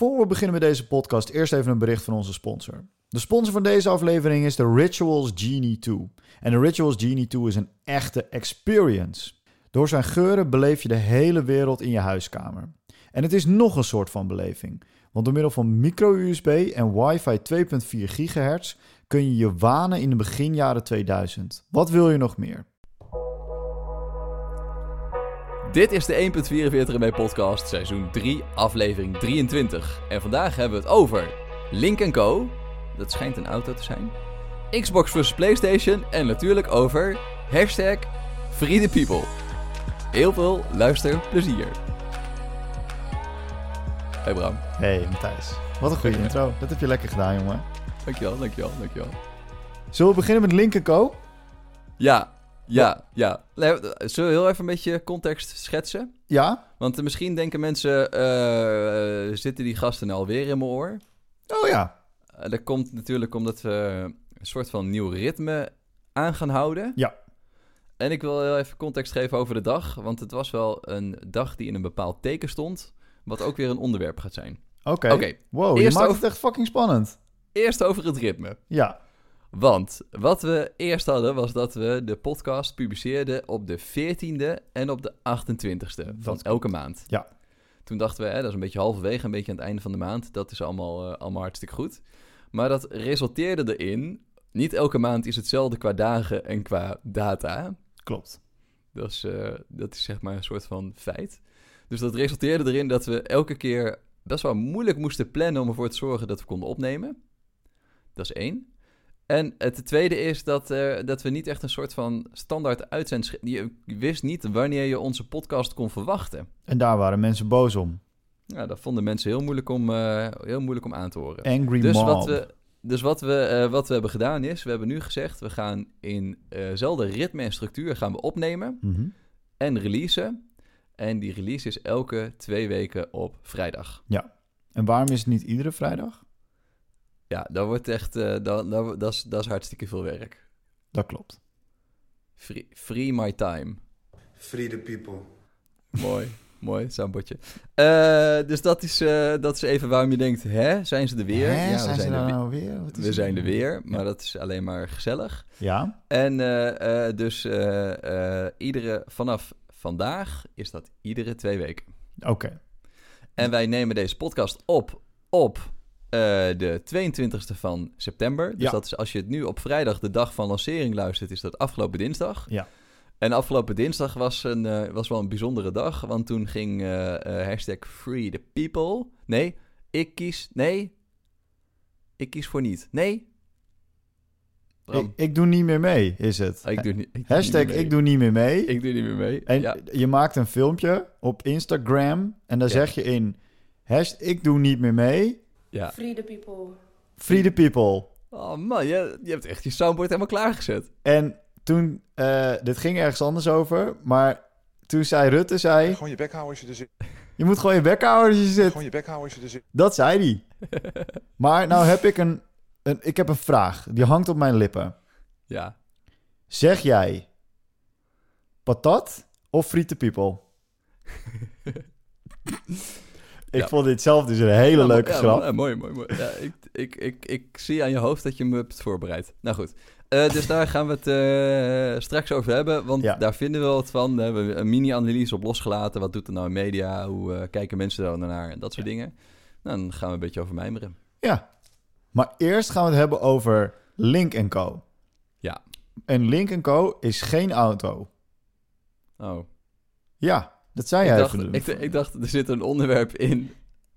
Voor we beginnen met deze podcast, eerst even een bericht van onze sponsor. De sponsor van deze aflevering is de Rituals Genie 2. En de Rituals Genie 2 is een echte experience. Door zijn geuren beleef je de hele wereld in je huiskamer. En het is nog een soort van beleving. Want door middel van micro-USB en wifi 2.4 gigahertz kun je je wanen in de beginjaren 2000. Wat wil je nog meer? Dit is de 1.44 MB podcast, seizoen 3, aflevering 23. En vandaag hebben we het over Link Co. Dat schijnt een auto te zijn. Xbox vs Playstation en natuurlijk over hashtag Free the People. Heel veel luisterplezier. Hey Bram. Hey Matthijs. Wat een goede intro. Dat heb je lekker gedaan, jongen. Dankjewel, dankjewel, dankjewel. Zullen we beginnen met Link Co? Ja, ja, ja. Zullen we heel even een beetje context schetsen? Ja. Want misschien denken mensen, uh, zitten die gasten alweer in mijn oor? Oh ja. Uh, dat komt natuurlijk omdat we een soort van nieuw ritme aan gaan houden. Ja. En ik wil heel even context geven over de dag. Want het was wel een dag die in een bepaald teken stond. Wat ook weer een onderwerp gaat zijn. Oké. Oké. Wow, Eerst je maakt over- het echt fucking spannend. Eerst over het ritme. Ja. Want wat we eerst hadden was dat we de podcast publiceerden op de 14e en op de 28e van elke maand. Ja. Toen dachten we, hè, dat is een beetje halverwege, een beetje aan het einde van de maand. Dat is allemaal, eh, allemaal hartstikke goed. Maar dat resulteerde erin, niet elke maand is hetzelfde qua dagen en qua data. Klopt. Dat is, eh, dat is zeg maar een soort van feit. Dus dat resulteerde erin dat we elke keer best wel moeilijk moesten plannen om ervoor te zorgen dat we konden opnemen. Dat is één. En het tweede is dat, eh, dat we niet echt een soort van standaard uitzend... Je wist niet wanneer je onze podcast kon verwachten. En daar waren mensen boos om. Ja, dat vonden mensen heel moeilijk om, eh, heel moeilijk om aan te horen. Angry Dus mob. wat we, dus wat we, eh, wat we hebben gedaan is, we hebben nu gezegd... we gaan in eenzelfde ritme en structuur gaan we opnemen Mhm. en releasen. En die release is elke twee weken op vrijdag. En waarom is het niet iedere vrijdag? Ja, dat wordt echt, eh, dat, dat, dat, is, dat is hartstikke veel werk. Dat klopt. Free, free my time. Free the people. Mooi, mooi, soundbordje. Eh, dus dat is, eh, dat is even waarom je denkt, hè, zijn ze er weer? Hè, ja, zijn we ze zijn, daar er, nou weer? Wat we, is we zijn er weer, maar Ja. dat is alleen maar gezellig. Ja. En eh, eh, dus eh, eh, iedere, vanaf vandaag is dat iedere twee weken. Oké. En wij nemen deze podcast op op eh, de 22e van september. Dus Ja. dat is als je het nu op vrijdag, de dag van lancering, luistert, is dat afgelopen dinsdag. Ja. En afgelopen dinsdag was, een, eh, was wel een bijzondere dag, want toen ging eh, hashtag Free the People. Nee, ik kies. Nee, ik kies voor niet. Nee. Ik, ik doe niet meer mee, is het. Ik doe niet. ik doe Hashtag niet meer mee. ik doe niet meer mee. Ik doe niet meer mee. en ja. je maakt een filmpje op Instagram en daar Ja. zeg je in... Hashtag ik doe niet meer mee. Ja. Free the people. Free the people. Oh man, je, je hebt echt je soundboard helemaal klaargezet. En toen, eh, dit ging ergens anders over, maar toen zei Rutte, zei, Gewoon je bek houden als je er zit. je moet gewoon je bek houden als je zit. Gewoon je bek houden als je er zit. Dat zei hij. Maar nou heb ik een, een, ik heb een vraag, die hangt op mijn lippen. Ja. Zeg jij patat of friete people? ik Ja. vond dit zelf dus een hele Ja, leuke ja, grap. ja, mooi, mooi, mooi. Ja, ik, ik, ik, ik zie aan je hoofd dat je me hebt voorbereid. Nou goed. Eh, dus daar gaan we het eh, straks over hebben. Want daar vinden we wat van. Daar hebben we een mini-analyse op losgelaten. Wat doet er nou in media? Hoe eh, kijken mensen daar naar? En dat soort dingen. Nou, dan gaan we een beetje over mijmeren. Ja. Maar eerst gaan we het hebben over Link Co. Ja. En Link Co is geen auto. Oh. Ja, dat zei Ik jij dacht, even. ik, ik dacht, er zit een onderwerp in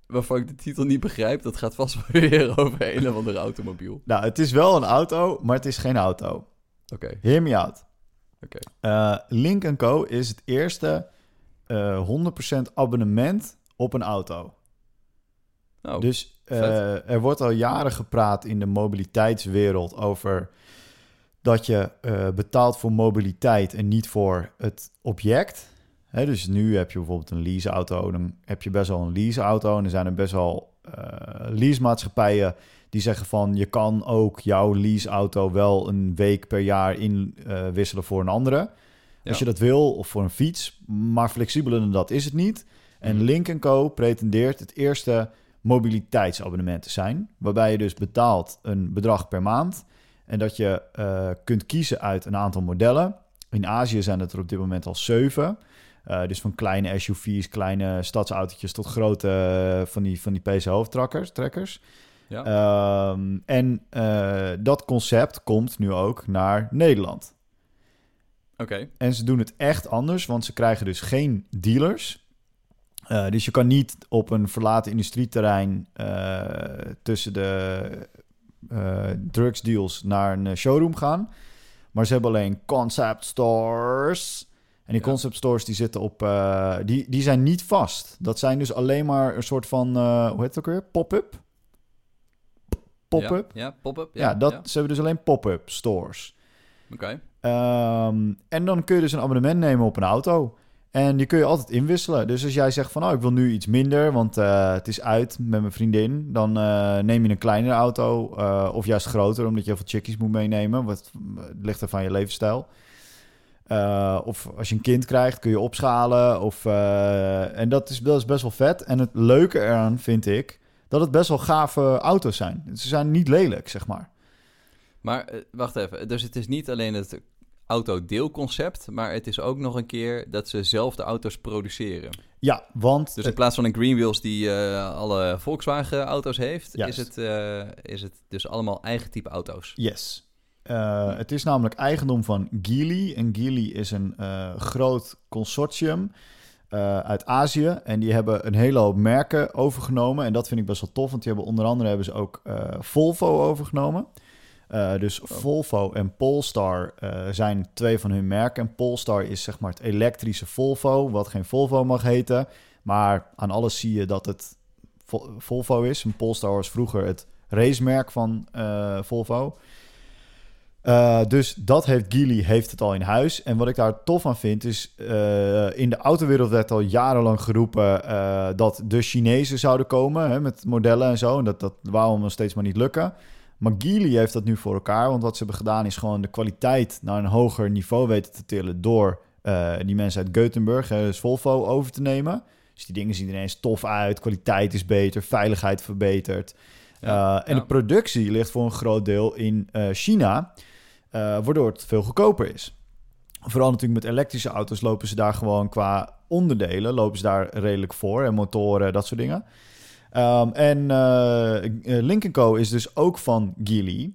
waarvan ik de titel niet begrijp. Dat gaat vast wel weer over een of andere automobiel. Nou, het is wel een auto, maar het is geen auto. Oké, Hear me out. oké. Eh, Link Co is het eerste eh 100% abonnement op een auto. Nou, dus eh, er wordt al jaren gepraat in de mobiliteitswereld over dat je eh, betaalt voor mobiliteit en niet voor het object. Dus nu heb je bijvoorbeeld een leaseauto, dan heb je best wel een leaseauto en er zijn er best wel eh leasemaatschappijen die zeggen van je kan ook jouw leaseauto wel een week per jaar inwisselen voor een andere. Ja. Als je dat wil, of voor een fiets. Maar flexibeler dan dat is het niet. En Mhm. Link Co. pretendeert het eerste mobiliteitsabonnementen zijn. Waarbij je dus betaalt een bedrag per maand. En dat je eh, kunt kiezen uit een aantal modellen. In Azië zijn het er op dit moment al zeven. Eh, dus van kleine SUV's, kleine stadsautootjes tot grote eh, van die, van die PC-hoofdtrekkers. Trekkers. Ja. Ehm, en eh, dat concept komt nu ook naar Nederland. Oké. En ze doen het echt anders, want ze krijgen dus geen dealers. Dus je kan niet op een verlaten industrieterrein tussen de drugsdeals naar een showroom gaan. Maar ze hebben alleen concept stores. En die Ja. concept stores die zitten op, eh, die, die zijn niet vast. Dat zijn dus alleen maar een soort van, eh, hoe heet het ook weer? Pop-up? Pop-up? Ja, ja pop-up. Ja, dat, ze hebben dus alleen pop-up stores. Oké. Ehm, en dan kun je dus een abonnement nemen op een auto. En die kun je altijd inwisselen. Dus als jij zegt van, oh, ik wil nu iets minder, want eh, het is uit met mijn vriendin, dan neem je een kleinere auto of juist groter, omdat je heel veel chickies moet meenemen. Wat het ligt er van je levensstijl. Eh, of als je een kind krijgt, kun je opschalen. Of, eh, en dat is, dat is best wel vet. En het leuke eraan vind ik dat het best wel gave auto's zijn. Ze zijn niet lelijk, zeg maar. Maar eh, wacht even. Dus het is niet alleen het autodeelconcept, maar het is ook nog een keer dat ze zelf de auto's produceren. Ja, want Dus in plaats van een Greenwheels die eh, alle Volkswagen-auto's heeft, Juist. is het, is het dus allemaal eigen type auto's. Yes. Eh, het is namelijk eigendom van Geely. En Geely is een eh, groot consortium eh, uit Azië. En die hebben een hele hoop merken overgenomen. En dat vind ik best wel tof, want die hebben onder andere hebben ze ook Volvo overgenomen. Dus Volvo en Polestar zijn twee van hun merken. En Polestar is zeg maar het elektrische Volvo, wat geen Volvo mag heten. Maar aan alles zie je dat het Vol- Volvo is. En Polestar was vroeger het racemerk van Volvo. Eh, dus dat heeft Geely heeft het al in huis. En wat ik daar tof aan vind is... eh, in de autowereld werd al jarenlang geroepen... eh, dat de Chinezen zouden komen hè, met modellen en zo. En dat, dat wou hem steeds maar niet lukken. Maar Geely heeft dat nu voor elkaar. Want wat ze hebben gedaan is gewoon de kwaliteit naar een hoger niveau weten te tillen... door die mensen uit Gothenburg, hè, dus Volvo, over te nemen. Dus die dingen zien er ineens tof uit. Kwaliteit is beter, veiligheid verbeterd. Ja, en de productie ligt voor een groot deel in China... eh, waardoor het veel goedkoper is. Vooral natuurlijk met elektrische auto's lopen ze daar gewoon qua onderdelen... lopen ze daar redelijk voor en motoren, dat soort dingen. Ehm, en eh eh, Lynk Co is dus ook van Geely.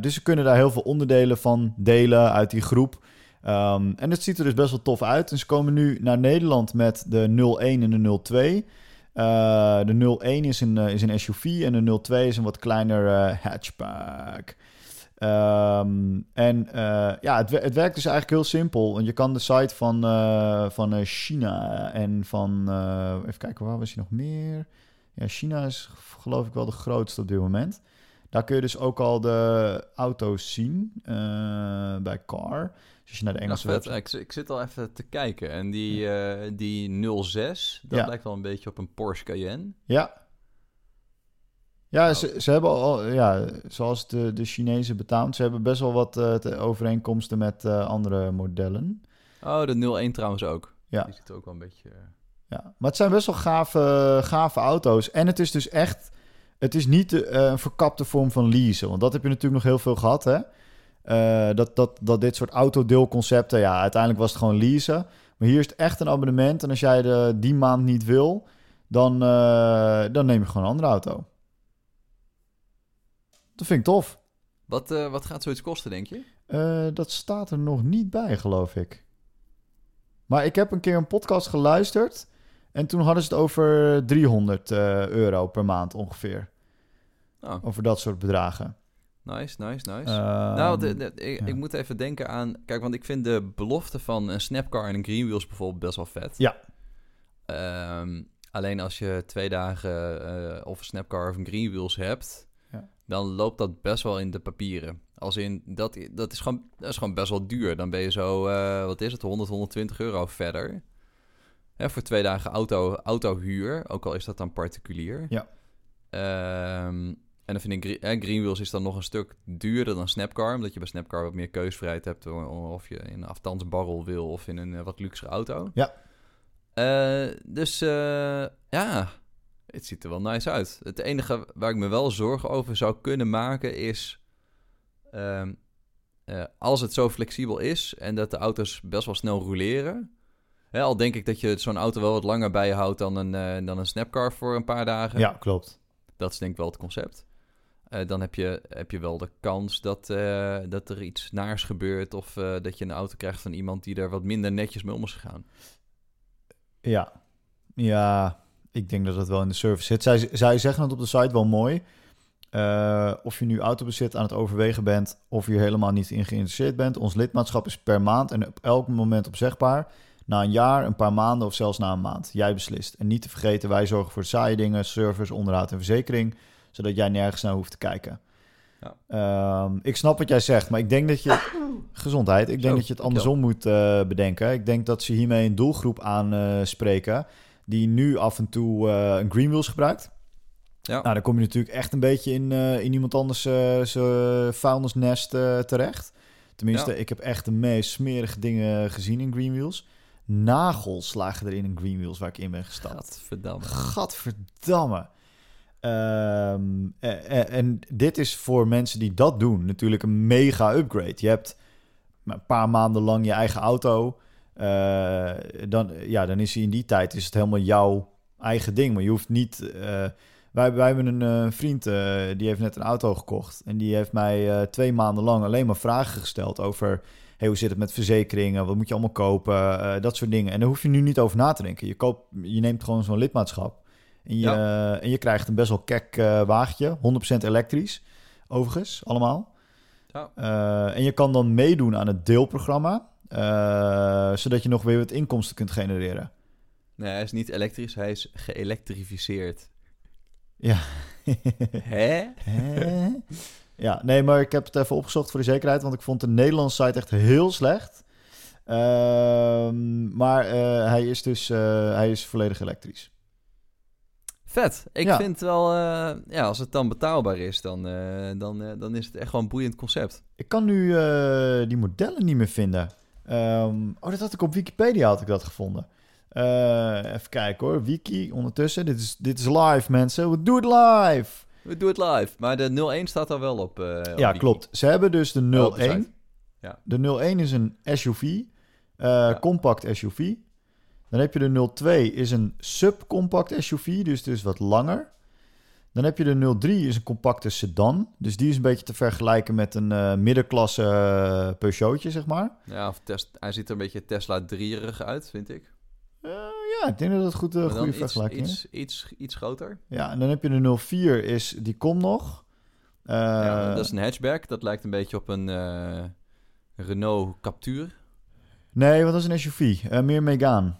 Dus ze kunnen daar heel veel onderdelen van delen uit die groep. Ehm, en het ziet er dus best wel tof uit. En ze komen nu naar Nederland met de 01 en de 02. Eh, de 01 is een, is een SUV en de 02 is een wat kleiner hatchback. Ehm, en eh, ja, het, het werkt dus eigenlijk heel simpel. Want je kan de site van, eh, van eh, China en van... even kijken, waar was je nog meer? Ja, China is geloof ik wel de grootste op dit moment. Daar kun je dus ook al de auto's zien bij Car. Dus als je naar de Engelse vet. website... Ik, ik zit al even te kijken. En die, die 06, dat Ja. lijkt wel een beetje op een Porsche Cayenne. Ja. Ja, Oh. ze, ze hebben al, ja, zoals de, de Chinezen betaamt, ze hebben best wel wat eh, te- overeenkomsten met eh, andere modellen. Oh, de 01 trouwens ook. Ja. Die ziet er ook wel een beetje... eh, Ja, maar het zijn best wel gave, gave auto's. En het is dus echt, het is niet een verkapte vorm van leasen. Want dat heb je natuurlijk nog heel veel gehad, hè. Dat, dat, dat dit soort autodeelconcepten, ja, uiteindelijk was het gewoon leasen. Maar hier is het echt een abonnement. En als jij de, die maand niet wil, dan, dan neem je gewoon een andere auto. Dat vind ik tof. Wat, eh, wat gaat zoiets kosten, denk je? Eh, dat staat er nog niet bij, geloof ik. Maar ik heb een keer een podcast geluisterd. En toen hadden ze het over 300 eh, euro per maand ongeveer. Oh, Over dat soort bedragen. nice, nice, nice. Ehm, nou, de, de- ik, ja. ik moet even denken aan... Kijk, want ik vind de belofte van een Snapcar en een Greenwheels bijvoorbeeld best wel vet. Ja. Ehm, alleen als je twee dagen of een Snapcar of een Greenwheels hebt... Dan loopt dat best wel in de papieren. Als in, dat, dat, is, gewoon, dat is gewoon best wel duur. Dan ben je zo, eh, wat is het, 100, 120 euro verder. Hè, voor twee dagen auto, autohuur, ook al is dat dan particulier. Ja. Ehm, en dan vind ik, eh, Greenwheels is dan nog een stuk duurder dan Snapcar. Omdat je bij Snapcar wat meer keusvrijheid hebt. Of je in een afstandsbarrel wil of in een eh, wat luxere auto. Ja. Eh, dus ja, Het ziet er wel nice uit. Het enige waar ik me wel zorgen over zou kunnen maken is... ehm, eh, als het zo flexibel is en dat de auto's best wel snel roleren... Hè, al denk ik dat je zo'n auto wel wat langer bij je houdt dan een, eh, dan een snapcar voor een paar dagen. Ja, klopt. Dat is denk ik wel het concept. Eh, dan heb je, heb je wel de kans dat, dat er iets naars gebeurt... of dat je een auto krijgt van iemand die er wat minder netjes mee om is gegaan. Ja. Ja, ik denk dat het wel in de service zit. Zij, zij zeggen het op de site wel mooi. Eh, of je nu autobezit aan het overwegen bent... of je er helemaal niet in geïnteresseerd bent. Ons lidmaatschap is per maand en op elk moment opzegbaar. Na een jaar, een paar maanden of zelfs na een maand. Jij beslist. En niet te vergeten, wij zorgen voor de saaie dingen... servers, onderhoud en verzekering... zodat jij nergens naar hoeft te kijken. Ja. Ehm, ik snap wat jij zegt, maar ik denk dat je... Gezondheid. Ik denk Zo, dat je het andersom moet eh, bedenken. Ik denk dat ze hiermee een doelgroep aanspreken... die nu af en toe eh, een Greenwheels gebruikt. Ja. Nou, dan kom je natuurlijk echt een beetje in, eh, in iemand anders zijn vuilnisnest eh, terecht. Tenminste, Ja. ik heb echt de meest smerige dingen gezien in Greenwheels. Nagels lagen er in een Greenwheels waar ik in ben gestapt. Gadverdamme. Gadverdamme. Ehm, en, en- en dit is voor mensen die dat doen natuurlijk een mega upgrade. Je hebt een paar maanden lang je eigen auto. Eh, dan, ja, dan is hij in die tijd is het helemaal jouw eigen ding. Maar je hoeft niet... eh, wij, wij hebben een eh, vriend, die heeft net een auto gekocht. En die heeft mij twee maanden lang alleen maar vragen gesteld over... Hey, hoe zit het met verzekeringen? Wat moet je allemaal kopen? Dat soort dingen. En daar hoef je nu niet over na te denken. Je, koopt, je neemt gewoon zo'n lidmaatschap. En je, en je krijgt een best wel kek wagentje. 100% elektrisch, overigens, allemaal. Ja. En je kan dan meedoen aan het deelprogramma. Eh, zodat je nog weer wat inkomsten kunt genereren. Nee, hij is niet elektrisch, hij is geëlektrificeerd. Ja. Hè? Hè? Ja, nee, maar ik heb het even opgezocht voor de zekerheid, want ik vond de Nederlandse site echt heel slecht. Ehm, maar eh, hij is dus eh, hij is volledig elektrisch. Vet. Ik Ja. vind wel, ja, als het dan betaalbaar is, dan, dan, dan is het echt wel een boeiend concept. Ik kan nu die modellen niet meer vinden. Ehm, oh, dat had ik op Wikipedia had ik dat gevonden. Eh, even kijken hoor, Wiki ondertussen. Dit is, dit is live, mensen. We doen het live. We doen het live. Maar de 01 staat er wel op. eh, op ja, Wiki. klopt. Ze hebben dus de Oh, op de 01. site. Ja. De 01 is een SUV, eh, compact SUV. Dan heb je de 02 is een subcompact SUV, dus dus wat langer. Dan heb je de 03 is een compacte sedan, dus die is een beetje te vergelijken met een eh, middenklasse eh, Peugeotje, zeg maar. Ja, of test, hij ziet er een beetje Tesla 3-erig uit, vind ik. Eh, ja, ik denk dat het goed, een goede iets, vergelijking is. iets, iets, iets groter. Ja, en dan heb je de 04 is, die komt nog. Ja, dat is een hatchback. Dat lijkt een beetje op een Renault Captur. Nee, want dat is een SUV, meer Megane.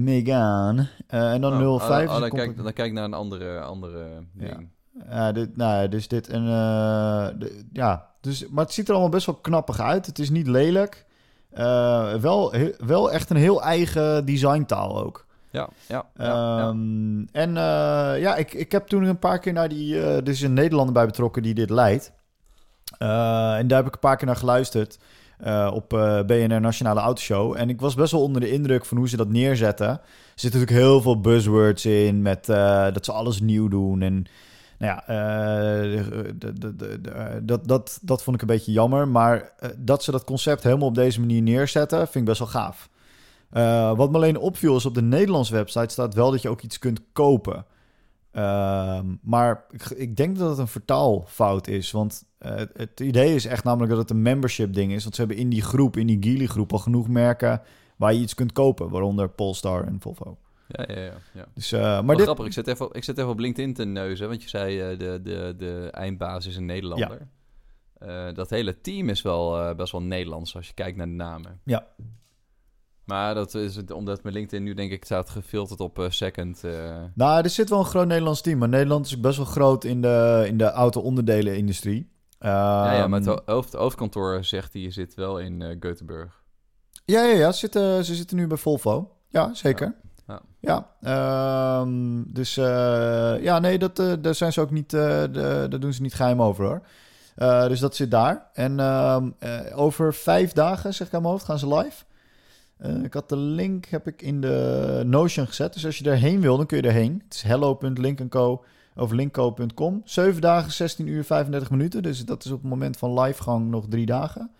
Een Megane. Eh, en dan Oh, 05 oh, is oh, een dan, kijk, dan kijk ik naar een andere, andere ding. Ja, dit, nou ja, dus dit en eh, de- ja, dus, maar het ziet er allemaal best wel knappig uit. Het is niet lelijk. Eh, wel, he- wel echt een heel eigen designtaal ook. Ja, ja, ja, ja. Ehm, En ja, ik, ik heb toen een paar keer naar die... eh er is een Nederlander bij betrokken die dit leidt. En daar heb ik een paar keer naar geluisterd eh, op eh, BNR Nationale Autoshow. En ik was best wel onder de indruk van hoe ze dat neerzetten. Er zitten natuurlijk heel veel buzzwords in met eh, dat ze alles nieuw doen. En nou ja, dat, dat, dat vond ik een beetje jammer. Maar dat ze dat concept helemaal op deze manier neerzetten, vind ik best wel gaaf. Wat me alleen opviel is op de Nederlandse website staat wel dat je ook iets kunt kopen. Ehm, maar ik, ik denk dat het een vertaalfout is. Want eh, het, idee is echt namelijk dat het een membership ding is. Want ze hebben in die groep, in die Geely groep, al genoeg merken waar je iets kunt kopen. Waaronder Polestar en Volvo. ja, ja, ja, ja. Dus, eh, maar dit, grappig, ik zit, even, op- ik zit even op LinkedIn te neuzen, want je zei eh, de, de, de eindbaas is een Nederlander. Eh, dat hele team is wel best wel Nederlands als je kijkt naar de namen. Ja. Maar dat is het, omdat mijn LinkedIn nu denk ik staat gefilterd op eh, second. Nou, er zit wel een groot Nederlands team. Maar Nederland is best wel groot in de, in de auto-onderdelen-industrie. Ja, ja, maar het Ehm, hoofd, hoofdkantoor zegt hij zit wel in eh Göteborg. Ja, ja, ja. Ze zitten, ze zitten nu bij Volvo. Ja, zeker. Ja. Ja, ehm, dus eh, ja, nee, dat, eh, daar zijn ze ook niet, de- daar doen ze niet geheim over hoor. Dus dat zit daar. En ehm, eh, over vijf dagen, zeg ik aan mijn hoofd, gaan ze live. Ik had de link heb ik in de Notion gezet. Dus als je erheen wil, dan kun je erheen. Het is hello.linkco of linkco.com. 7 dagen, 16 uur, 35 minuten. Dus dat is op het moment van livegang nog drie dagen.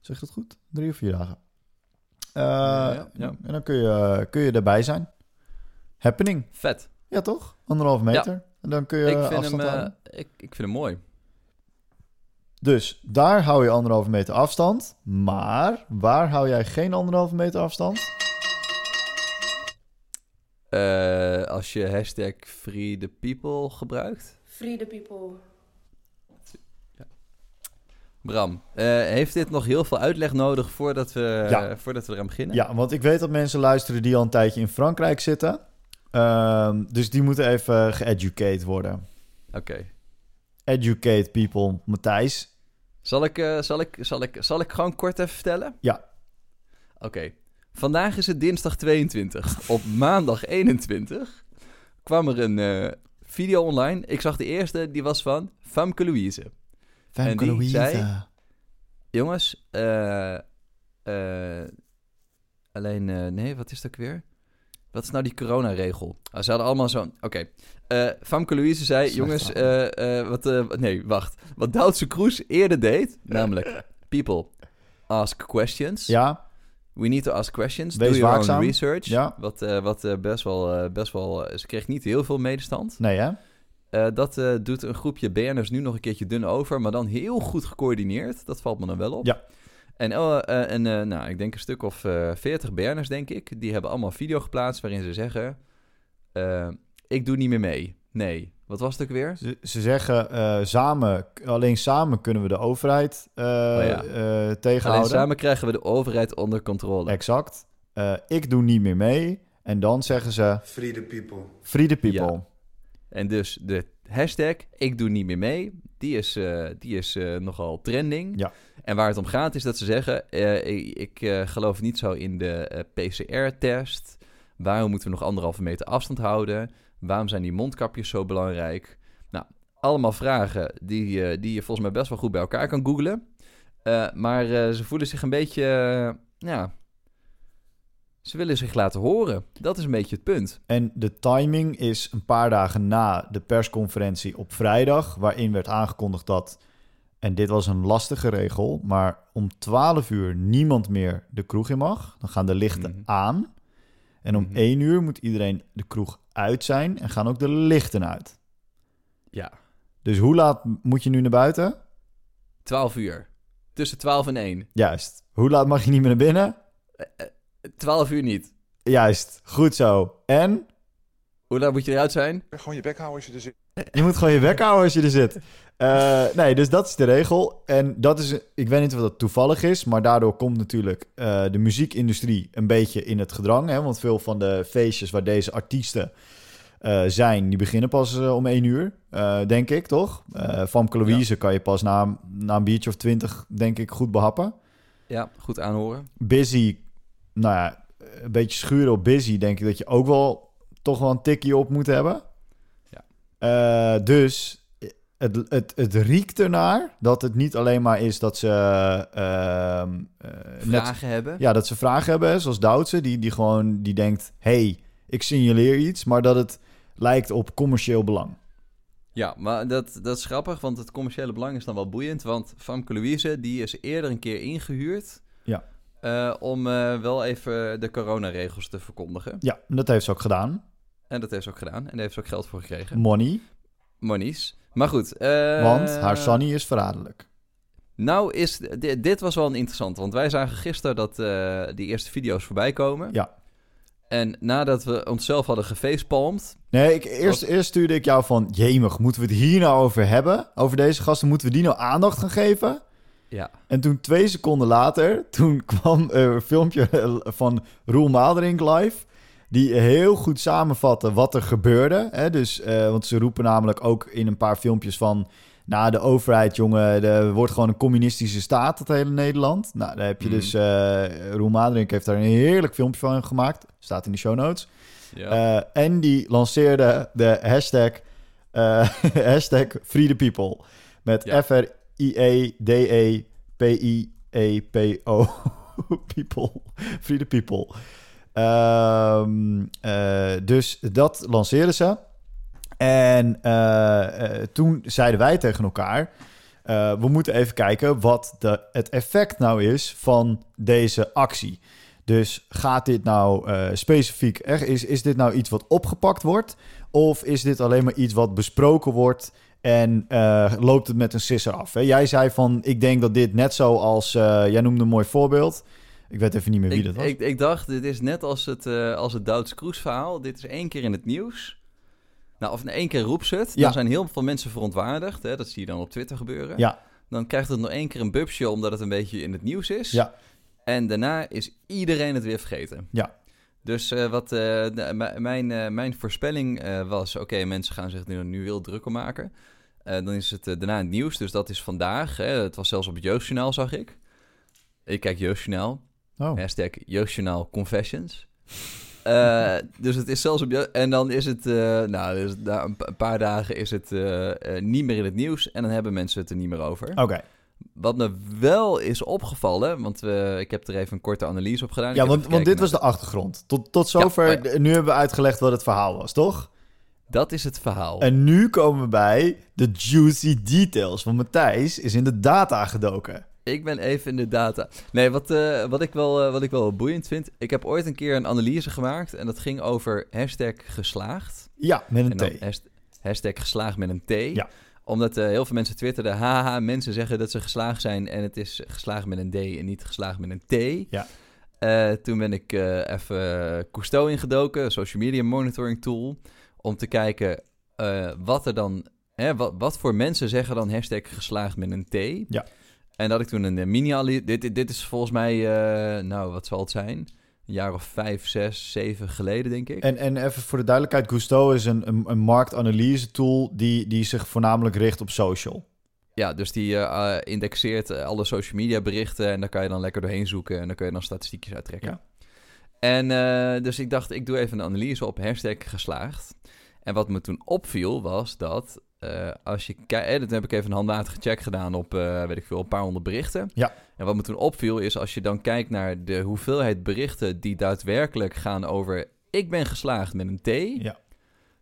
Zeg dat goed? Drie of vier dagen. Eh, ja, ja. En dan kun je, kun je erbij zijn. Happening. Vet. Ja, toch? Anderhalve meter. En dan kun je ik, vind hem, afstand eh, houden. ik, ik vind hem mooi. Dus daar hou je anderhalve meter afstand. Maar waar hou jij geen anderhalve meter afstand? Eh, als je hashtag Free the People gebruikt. Free the people. Bram, eh, heeft dit nog heel veel uitleg nodig voordat we, Ja. voordat we eraan beginnen? Ja, want ik weet dat mensen luisteren die al een tijdje in Frankrijk zitten. Ehm, dus die moeten even geeducate worden. Oké. Educate people, Matthijs. Zal ik, eh, zal, ik, zal, ik, zal ik gewoon kort even vertellen? Ja. Oké. Vandaag is het dinsdag 22. Op maandag 21 kwam er een eh, video online. Ik zag de eerste, die was van Famke Louise. Die Louise. zei- Jongens, eh, eh, alleen, nee, wat is dat weer? Wat is nou die coronaregel? Ah, ze hadden allemaal zo'n, oké. Famke Louise zei, Slecht jongens, wat, nee, wacht. Wat Duitse Kroes eerder deed, namelijk, people, ask questions. Ja, We need to ask questions. Wees Do your waakzaam. own research. Ja. Wat, eh, wat eh, best wel, eh, best wel, ze kreeg niet heel veel medestand. nee hè? Dat doet een groepje BN'ers nu nog een keertje dun over, maar dan heel goed gecoördineerd. Dat valt me dan wel op. Ja. En, en nou, ik denk een stuk of 40 BN'ers, denk ik, die hebben allemaal video geplaatst waarin ze zeggen... ik doe niet meer mee. Nee. Wat was het ook weer? Ze, ze zeggen eh, samen, alleen samen kunnen we de overheid eh, ja. eh, Alleen tegenhouden. samen krijgen we de overheid onder controle. Exact. Eh, ik doe niet meer mee. En dan zeggen ze, Free the people. free the people. Ja. En dus de hashtag ik doe niet meer mee, die is, eh, die is eh, nogal trending. Ja. En waar het om gaat is dat ze zeggen, eh, ik, ik, eh, geloof niet zo in de eh, PCR-test. Waarom moeten we nog anderhalve meter afstand houden? Waarom zijn die mondkapjes zo belangrijk? Nou, allemaal vragen die, eh, die je volgens mij best wel goed bij elkaar kan googlen. Eh, maar eh, ze voelen zich een beetje, ja... Ze willen zich laten horen. Dat is een beetje het punt. En de timing is een paar dagen na de persconferentie op vrijdag, waarin werd aangekondigd dat, en dit was een lastige regel, maar om 12 uur niemand meer de kroeg in mag. Dan gaan de lichten Mhm. aan. En om Mhm. 1 uur moet iedereen de kroeg uit zijn en gaan ook de lichten uit. Ja. Dus hoe laat moet je nu naar buiten? 12 uur. Tussen 12 en 1. Juist. Hoe laat mag je niet meer naar binnen? 12 uur niet. Juist. Goed zo. En Hoe laat moet je eruit zijn? Gewoon je bek houden als je er zit. Je moet gewoon je bek houden als je er zit. Eh, nee, dus dat is de regel. En dat is, ik weet niet of dat toevallig is, maar daardoor komt natuurlijk eh, de muziekindustrie een beetje in het gedrang. Hè? Want veel van de feestjes waar deze artiesten eh, zijn, die beginnen pas om één uur, denk ik, toch? Eh Famke Louise kan je pas na, na een biertje of twintig, denk ik, goed behappen. Ja, goed aanhoren. Busy, nou ja, een beetje schuren op busy, denk ik dat je ook wel toch wel een tikje op moet hebben. Eh, dus het, het, het riekt ernaar dat het niet alleen maar is dat ze ehm, eh, net, Vragen hebben. ja, dat ze vragen hebben, zoals Doutse, die, die gewoon die denkt, hey, ik signaleer iets, maar dat het lijkt op commercieel belang. Ja, maar dat, dat is grappig, want het commerciële belang is dan wel boeiend. Want Famke Louise, die is eerder een keer ingehuurd... Ja. eh, om eh, wel even de coronaregels te verkondigen. Ja, en dat heeft ze ook gedaan. En dat heeft ze ook gedaan. En daar heeft ze ook geld voor gekregen. Money, Monies. Maar goed. eh, want haar Sunny is verraderlijk. Nou, is, dit, dit was wel een interessant. Want wij zagen gisteren dat eh, die eerste video's voorbij komen. Ja. En nadat we onszelf hadden gefacepalmd... Nee, ik, eerst, eerst stuurde ik jou van... Jemig, moeten we het hier nou over hebben? Over deze gasten, moeten we die nou aandacht gaan geven? Ja. En toen twee seconden later... toen kwam een filmpje van Roel Maderink live... die heel goed samenvatte wat er gebeurde. Hè? Dus, eh, want ze roepen namelijk ook in een paar filmpjes van... nou, de overheid, jongen, er wordt gewoon een communistische staat... het hele Nederland. Nou, daar heb je Mhm. dus... eh Roel heeft daar een heerlijk filmpje van gemaakt. Staat in de show notes. ja. Eh, en die lanceerde de hashtag, hashtag Free the People. Met Ja. E F-R-I-E-D-E-P-I-E-P-O. people. Free the people. Ehm, eh, dus dat lanceerden ze. En eh, eh, toen zeiden wij tegen elkaar... we moeten even kijken wat de, het effect nou is van deze actie. Dus gaat dit nou specifiek... Is, is dit nou iets wat opgepakt wordt? Of is dit alleen maar iets wat besproken wordt... en loopt het met een sisser af? Hè? Jij zei van, ik denk dat dit net zo als... eh, jij noemde een mooi voorbeeld... Ik weet even niet meer wie Ik, dat was. ik, ik dacht, dit is net als het, eh als het Douds Kroes verhaal. Dit is één keer in het nieuws. Nou, of in één keer roept ze het. Ja. Dan zijn heel veel mensen verontwaardigd. Hè? Dat zie je dan op Twitter gebeuren. Ja. Dan krijgt het nog één keer een bubsje omdat het een beetje in het nieuws is. Ja. En daarna is iedereen het weer vergeten. Ja. Dus eh, wat, eh, mijn, mijn voorspelling was... Oké, mensen gaan zich nu, nu heel druk om maken. Dan is het daarna het nieuws. Dus dat is vandaag. Hè? Het was zelfs op het Jeugdjournaal, zag ik. Ik kijk Jeugdjournaal. Oh. Hashtag Jeugdjournaal Confessions. Eh, dus het is zelfs op... je- En dan is het... eh, nou, dus na een pa- een paar dagen is het eh, niet meer in het nieuws. En dan hebben mensen het er niet meer over. Oké. Wat me wel is opgevallen... Want ik heb er even een korte analyse op gedaan. Ja, want, dit was de achtergrond. Tot, tot zover, Ja, nu hebben we uitgelegd wat het verhaal was, toch? Dat is het verhaal. En nu komen we bij de juicy details. Want Matthijs is in de data gedoken. Ik ben even in de data. Nee, wat, eh, wat, ik wel, eh, wat ik wel boeiend vind... Ik heb ooit een keer een analyse gemaakt... en dat ging over hashtag geslaagd. Ja, met een T. hasht- hashtag geslaagd met een T. Ja. Omdat eh, heel veel mensen twitterden... haha, mensen zeggen dat ze geslaagd zijn... en het is geslaagd met een D en niet geslaagd met een T. Ja. Toen ben ik even Cousteau ingedoken... een social media monitoring tool... om te kijken wat er dan... Hè, wat, wat voor mensen zeggen dan hashtag geslaagd met een T. Ja. En dat ik toen een eh, mini dit, dit, dit is volgens mij... eh, nou, wat zal het zijn? Een jaar of vijf, zes, zeven geleden, denk ik. En, en even voor de duidelijkheid, Gusto is een, een, een marktanalyse tool die, die zich voornamelijk richt op social. Ja, dus die eh, indexeert alle social media berichten en daar kan je dan lekker doorheen zoeken en dan kun je dan statistiekjes uittrekken. Ja. En dus ik dacht, ik doe even een analyse op hashtag geslaagd. En wat me toen opviel was dat eh, als je kijkt, eh, dat heb ik even een handmatige check gedaan op, eh, weet ik veel, een paar honderd berichten. Ja. En wat me toen opviel is als je dan kijkt naar de hoeveelheid berichten die daadwerkelijk gaan over ik ben geslaagd met een T. Ja.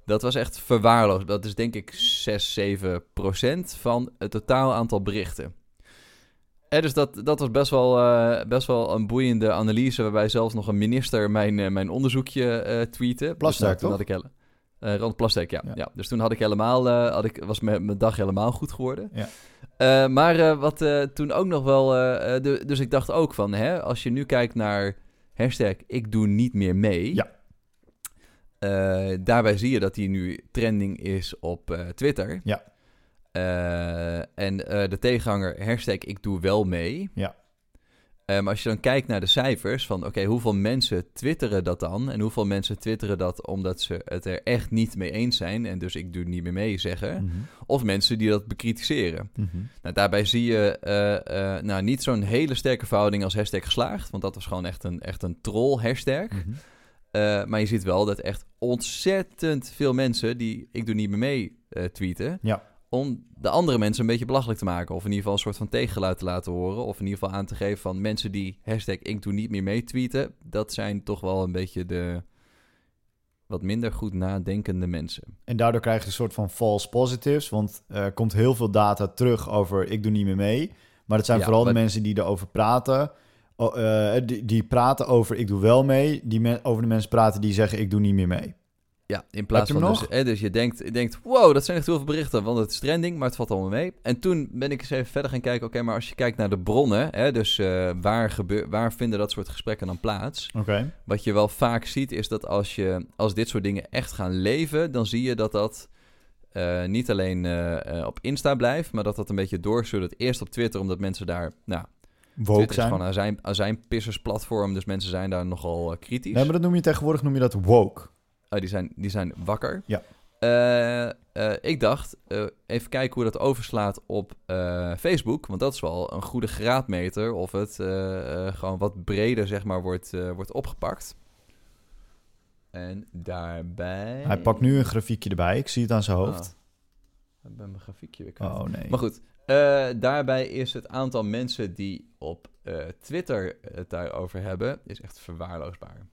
Dat was echt verwaarloosd. Dat is denk ik 6, 7 procent van het totaal aantal berichten. Dus dat, dat was best wel, best wel een boeiende analyse... waarbij zelfs nog een minister mijn, mijn onderzoekje tweette. Plasterk, dus nou, toch? had ik hele, eh Ron Plasterk, ja, Ja. ja. Dus toen had ik helemaal, eh, had ik, was mijn, dag helemaal goed geworden. Ja. Eh, maar wat toen ook nog wel... de, dus ik dacht ook van, hè, als je nu kijkt naar hashtag ik doe niet meer mee... Ja. Daarbij zie je dat die nu trending is op Twitter. Ja. En de tegenhanger hashtag ik doe wel mee. Ja. Maar als je dan kijkt naar de cijfers van oké, hoeveel mensen twitteren dat dan? En hoeveel mensen twitteren dat omdat ze het er echt niet mee eens zijn en dus ik doe niet meer mee zeggen? Mhm. Of mensen die dat bekritiseren. Mhm. Nou, daarbij zie je eh, eh, nou, niet zo'n hele sterke verhouding als hashtag geslaagd, want dat was gewoon echt een, echt een troll hashtag. Mhm. Eh, maar je ziet wel dat echt ontzettend veel mensen die ik doe niet meer mee tweeten. Ja. Om de andere mensen een beetje belachelijk te maken. Of in ieder geval een soort van tegengeluid te laten horen. Of in ieder geval aan te geven van mensen die hashtag ik doe niet meer mee tweeten. Dat zijn toch wel een beetje de wat minder goed nadenkende mensen. En daardoor krijg je een soort van false positives. Want er komt heel veel data terug over ik doe niet meer mee. Maar het zijn Ja, vooral de mensen die erover praten. O- eh, die, die praten over ik doe wel mee. Die over de mensen praten die zeggen ik doe niet meer mee. Ja, in plaats van nog? dus, hè, dus je denkt, je denkt, wow, dat zijn echt heel veel berichten, want het is trending, maar het valt allemaal mee. En toen ben ik eens even verder gaan kijken, oké, maar als je kijkt naar de bronnen, hè, dus eh, waar, gebeur, waar vinden dat soort gesprekken dan plaats? Wat je wel vaak ziet is dat als, je, als dit soort dingen echt gaan leven, dan zie je dat dat eh, niet alleen eh, op Insta blijft, maar dat dat een beetje doorsuddert. Eerst op Twitter, omdat mensen daar, nou, Woke is zijn. gewoon een azijn, azijnpissersplatform, dus mensen zijn daar nogal kritisch. Nee, maar dat noem je tegenwoordig noem je dat woke. Oh, die, zijn, die zijn wakker. Ja. Eh, eh, ik dacht, eh, even kijken hoe dat overslaat op Facebook. Want dat is wel een goede graadmeter of het gewoon wat breder zeg maar, wordt, wordt opgepakt. En daarbij... Hij pakt nu een grafiekje erbij. Ik zie het aan zijn hoofd. Oh, ik ben mijn grafiekje weer kwijt. Oh, nee. Maar goed, daarbij is het aantal mensen die op Twitter het daarover hebben, is echt verwaarloosbaar.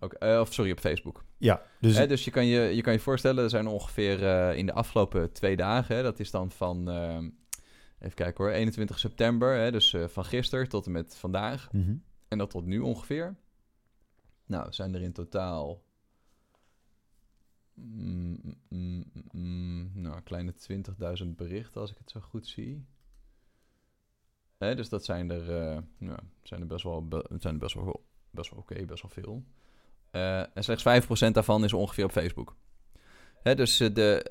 Ook, eh, of sorry, op Facebook. Ja, dus Hè, dus je kan je, je kan je voorstellen, er zijn ongeveer eh, in de afgelopen twee dagen, hè, dat is dan van, eh, even kijken hoor, 21 september, hè, dus van gisteren tot en met vandaag. Mhm. En dat tot nu ongeveer. Nou, zijn er in totaal. mm, mm, mm, nou, kleine 20.000 berichten, als ik het zo goed zie. Hè, dus dat zijn er, nou, zijn er best wel, be- zijn er best wel, best wel oké, best wel veel. Eh, en slechts 5% daarvan is ongeveer op Facebook. Hè, dus eh, de,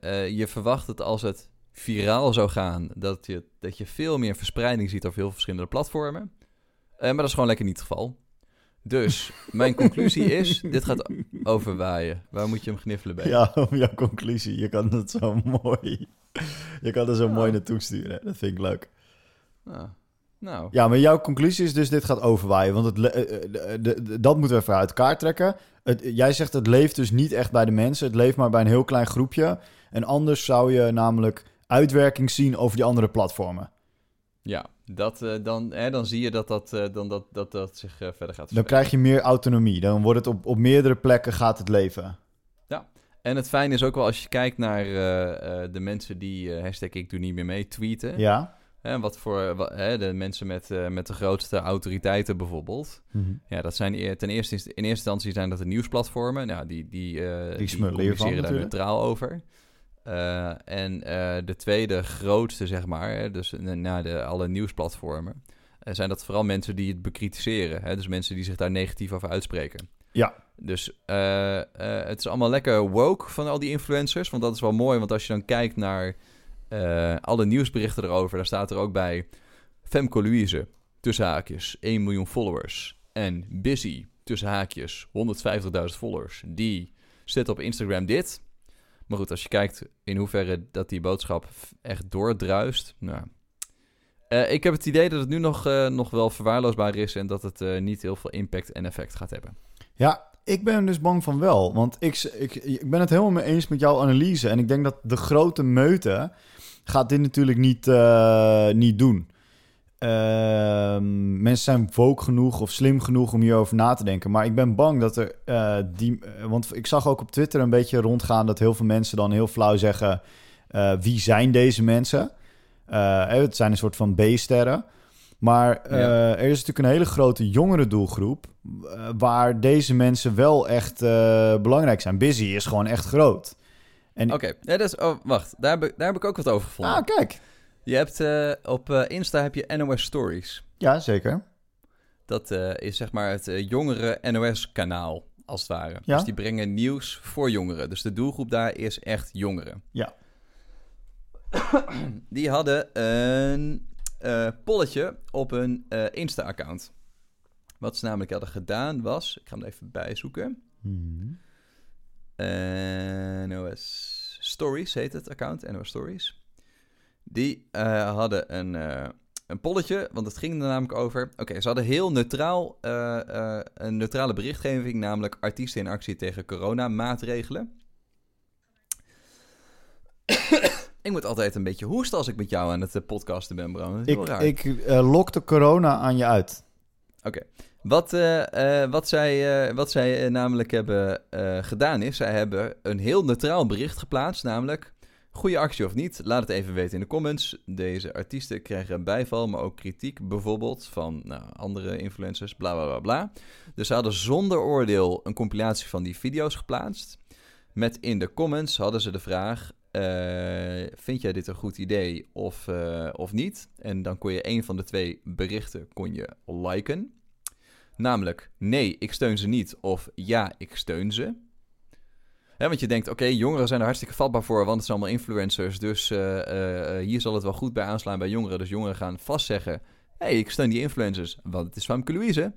eh, je verwacht het als het viraal zou gaan, dat je, dat je veel meer verspreiding ziet over heel veel verschillende platformen. Maar dat is gewoon lekker niet het geval. Dus mijn conclusie is, dit gaat overwaaien. Waar moet je hem gniffelen bij? ja, om jouw conclusie. Je kan het zo mooi. Je kan er zo Ja. mooi naartoe sturen. Dat vind ik leuk. Nou, nou Ja, maar jouw conclusie is dus dit gaat overwaaien. Want het, eh, eh, de- de- dat moeten we even uit elkaar trekken. Het, jij zegt het leeft dus niet echt bij de mensen. Het leeft maar bij een heel klein groepje. En anders zou je namelijk uitwerking zien over die andere platformen. ja, dat, eh, dan, hè, dan zie je dat dat, dan dat, dat, dat zich verder gaat Dan verspreiden. krijg je meer autonomie. Dan wordt het op, op meerdere plekken gaat het leven. En het fijne is ook wel als je kijkt naar de mensen die hashtag ik doe niet meer mee tweeten. Ja? Hè, wat voor wa- hè, de mensen met, eh, met de grootste autoriteiten bijvoorbeeld. Ja, dat zijn ten eerste, in eerste instantie zijn dat de nieuwsplatformen. Nou, die, die, eh die, communiceren daar neutraal over. Eh, en eh, de tweede grootste, zeg maar, hè, dus na de, alle nieuwsplatformen, eh, zijn dat vooral mensen die het bekritiseren. Hè? Dus mensen die zich daar negatief over uitspreken. Ja. Dus eh, eh, het is allemaal lekker woke van al die influencers. Want dat is wel mooi, want als je dan kijkt naar eh, alle nieuwsberichten erover, daar staat er ook bij Femco Louise, tussen haakjes, 1 miljoen followers. En Busy, tussen haakjes, 150.000 followers. Die zit op Instagram dit. Maar goed, als je kijkt in hoeverre dat die boodschap echt doordruist. Nou. Eh, ik heb het idee dat het nu nog, eh, nog wel verwaarloosbaar is en dat het niet heel veel impact en effect gaat hebben. Ja, ik ben dus bang van wel. Want ik, ik, ik ben het helemaal mee eens met jouw analyse. En ik denk dat de grote meute gaat dit natuurlijk niet, eh, niet doen. Ehm, mensen zijn woke genoeg of slim genoeg om hierover na te denken. Maar ik ben bang dat er eh, die... eh, Want ik zag ook op Twitter een beetje rondgaan... dat heel veel mensen dan heel flauw zeggen... wie zijn deze mensen? Het zijn een soort van B-sterren. Maar Ja. er is natuurlijk een hele grote jongere doelgroep... waar deze mensen wel echt belangrijk zijn. Busy is gewoon echt groot. Oké, ja, dat is, oh, wacht, daar heb, ik, daar heb ik ook wat over gevonden. Ah, kijk. Je hebt eh, op eh, Insta heb je NOS Stories. Ja, zeker. Dat eh, is zeg maar het jongere NOS-kanaal, als het ware. Ja. Dus die brengen nieuws voor jongeren. Dus de doelgroep daar is echt jongeren. Ja. Die hadden een polletje op hun Insta-account. Wat ze namelijk hadden gedaan was... Ik ga hem even bijzoeken. Mhm. NOS Stories heet het account, NOS Stories. Die eh, hadden een, eh, een polletje, want het ging er namelijk over... Oké, ze hadden heel neutraal, eh, eh, een neutrale berichtgeving... namelijk artiesten in actie tegen coronamaatregelen. ik moet altijd een beetje hoesten als ik met jou aan het eh, podcasten ben, Bram. Dat is heel Ik, raar. ik eh, lok de corona aan je uit. Wat, eh, eh, wat zij, eh, wat zij namelijk hebben gedaan is, zij hebben een heel neutraal bericht geplaatst, namelijk... Goede actie of niet, laat het even weten in de comments. Deze artiesten krijgen bijval, maar ook kritiek, bijvoorbeeld van nou, andere influencers, bla bla bla bla. Dus ze hadden zonder oordeel een compilatie van die video's geplaatst. Met in de comments hadden ze de vraag: Vind jij dit een goed idee of, of niet? En dan kon je een van de twee berichten kon je liken. Namelijk, nee, ik steun ze niet. Of ja, ik steun ze. Want je denkt, oké, jongeren zijn er hartstikke vatbaar voor, want het zijn allemaal influencers. Dus eh, eh, eh, hier zal het wel goed bij aanslaan bij jongeren. Dus jongeren gaan vast zeggen, hé, hey, ik steun die influencers, want het is Famke Louise.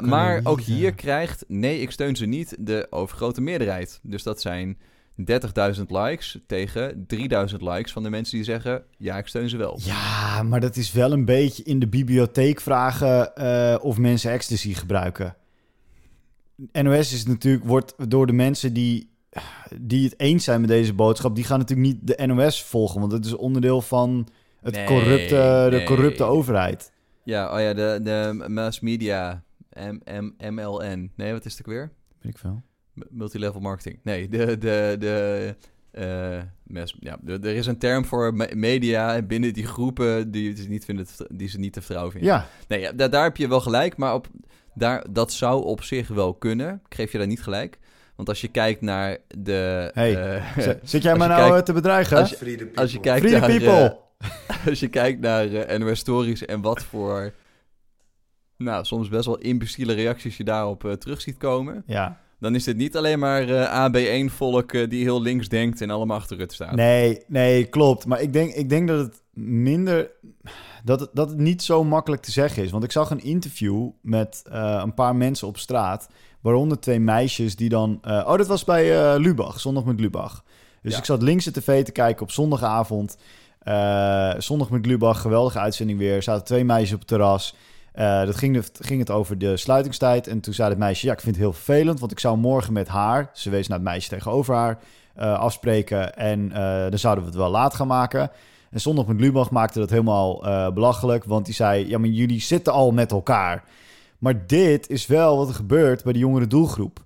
Maar ook hier krijgt, nee, ik steun ze niet, de overgrote meerderheid. Dus dat zijn 30.000 likes tegen 3.000 likes van de mensen die zeggen, ja, ik steun ze wel. Ja, maar dat is wel een beetje in de bibliotheek vragen eh, of mensen ecstasy gebruiken. NOS is natuurlijk, wordt door de mensen die, die het eens zijn met deze boodschap, die gaan natuurlijk niet de NOS volgen, want het is onderdeel van het Nee, corrupte, de nee. corrupte overheid. Ja, oh ja, de, de mass media, M, M, MLN. Nee, wat is het ook weer? Weet ik veel. Multilevel marketing. Nee, de, de, de, eh, mass, ja, er is een term voor me- media binnen die groepen die ze niet, vinden, te- die ze niet te vertrouwen vinden. Ja, Nee, daar, daar heb je wel gelijk, maar op, daar, dat zou op zich wel kunnen. Ik geef je daar niet gelijk. Want als je kijkt naar de... Hey, eh, zit jij je nou kijkt- eh, te bedreigen? als je- Free the als je people. kijkt Free the naar... people! als je kijkt naar eh NOS Stories en wat voor... Nou, soms best wel imbeciele reacties je daarop terug ziet komen. Ja. Dan is dit niet alleen maar eh, AB1-volk die heel links denkt en allemaal achter Rutte staat. Nee, nee, klopt. Maar ik denk, ik denk dat het minder... Dat het, dat het niet zo makkelijk te zeggen is. Want ik zag een interview met eh, een paar mensen op straat... waaronder twee meisjes die dan... eh, oh, dat was bij eh, Lubach, zondag met Lubach. Dus Ja. ik zat links de tv te kijken op zondagavond. Eh, zondag met Lubach, geweldige uitzending weer. Er zaten twee meisjes op het terras. Eh, dat ging, ging het over de sluitingstijd. En toen zei het meisje, ja, ik vind het heel vervelend... want ik zou morgen met haar... ze wees naar het meisje tegenover haar... eh, afspreken en eh, dan zouden we het wel laat gaan maken. En zondag met Lubach maakte dat helemaal belachelijk... want die zei, ja, maar jullie zitten al met elkaar. Maar dit is wel wat er gebeurt bij de jongere doelgroep.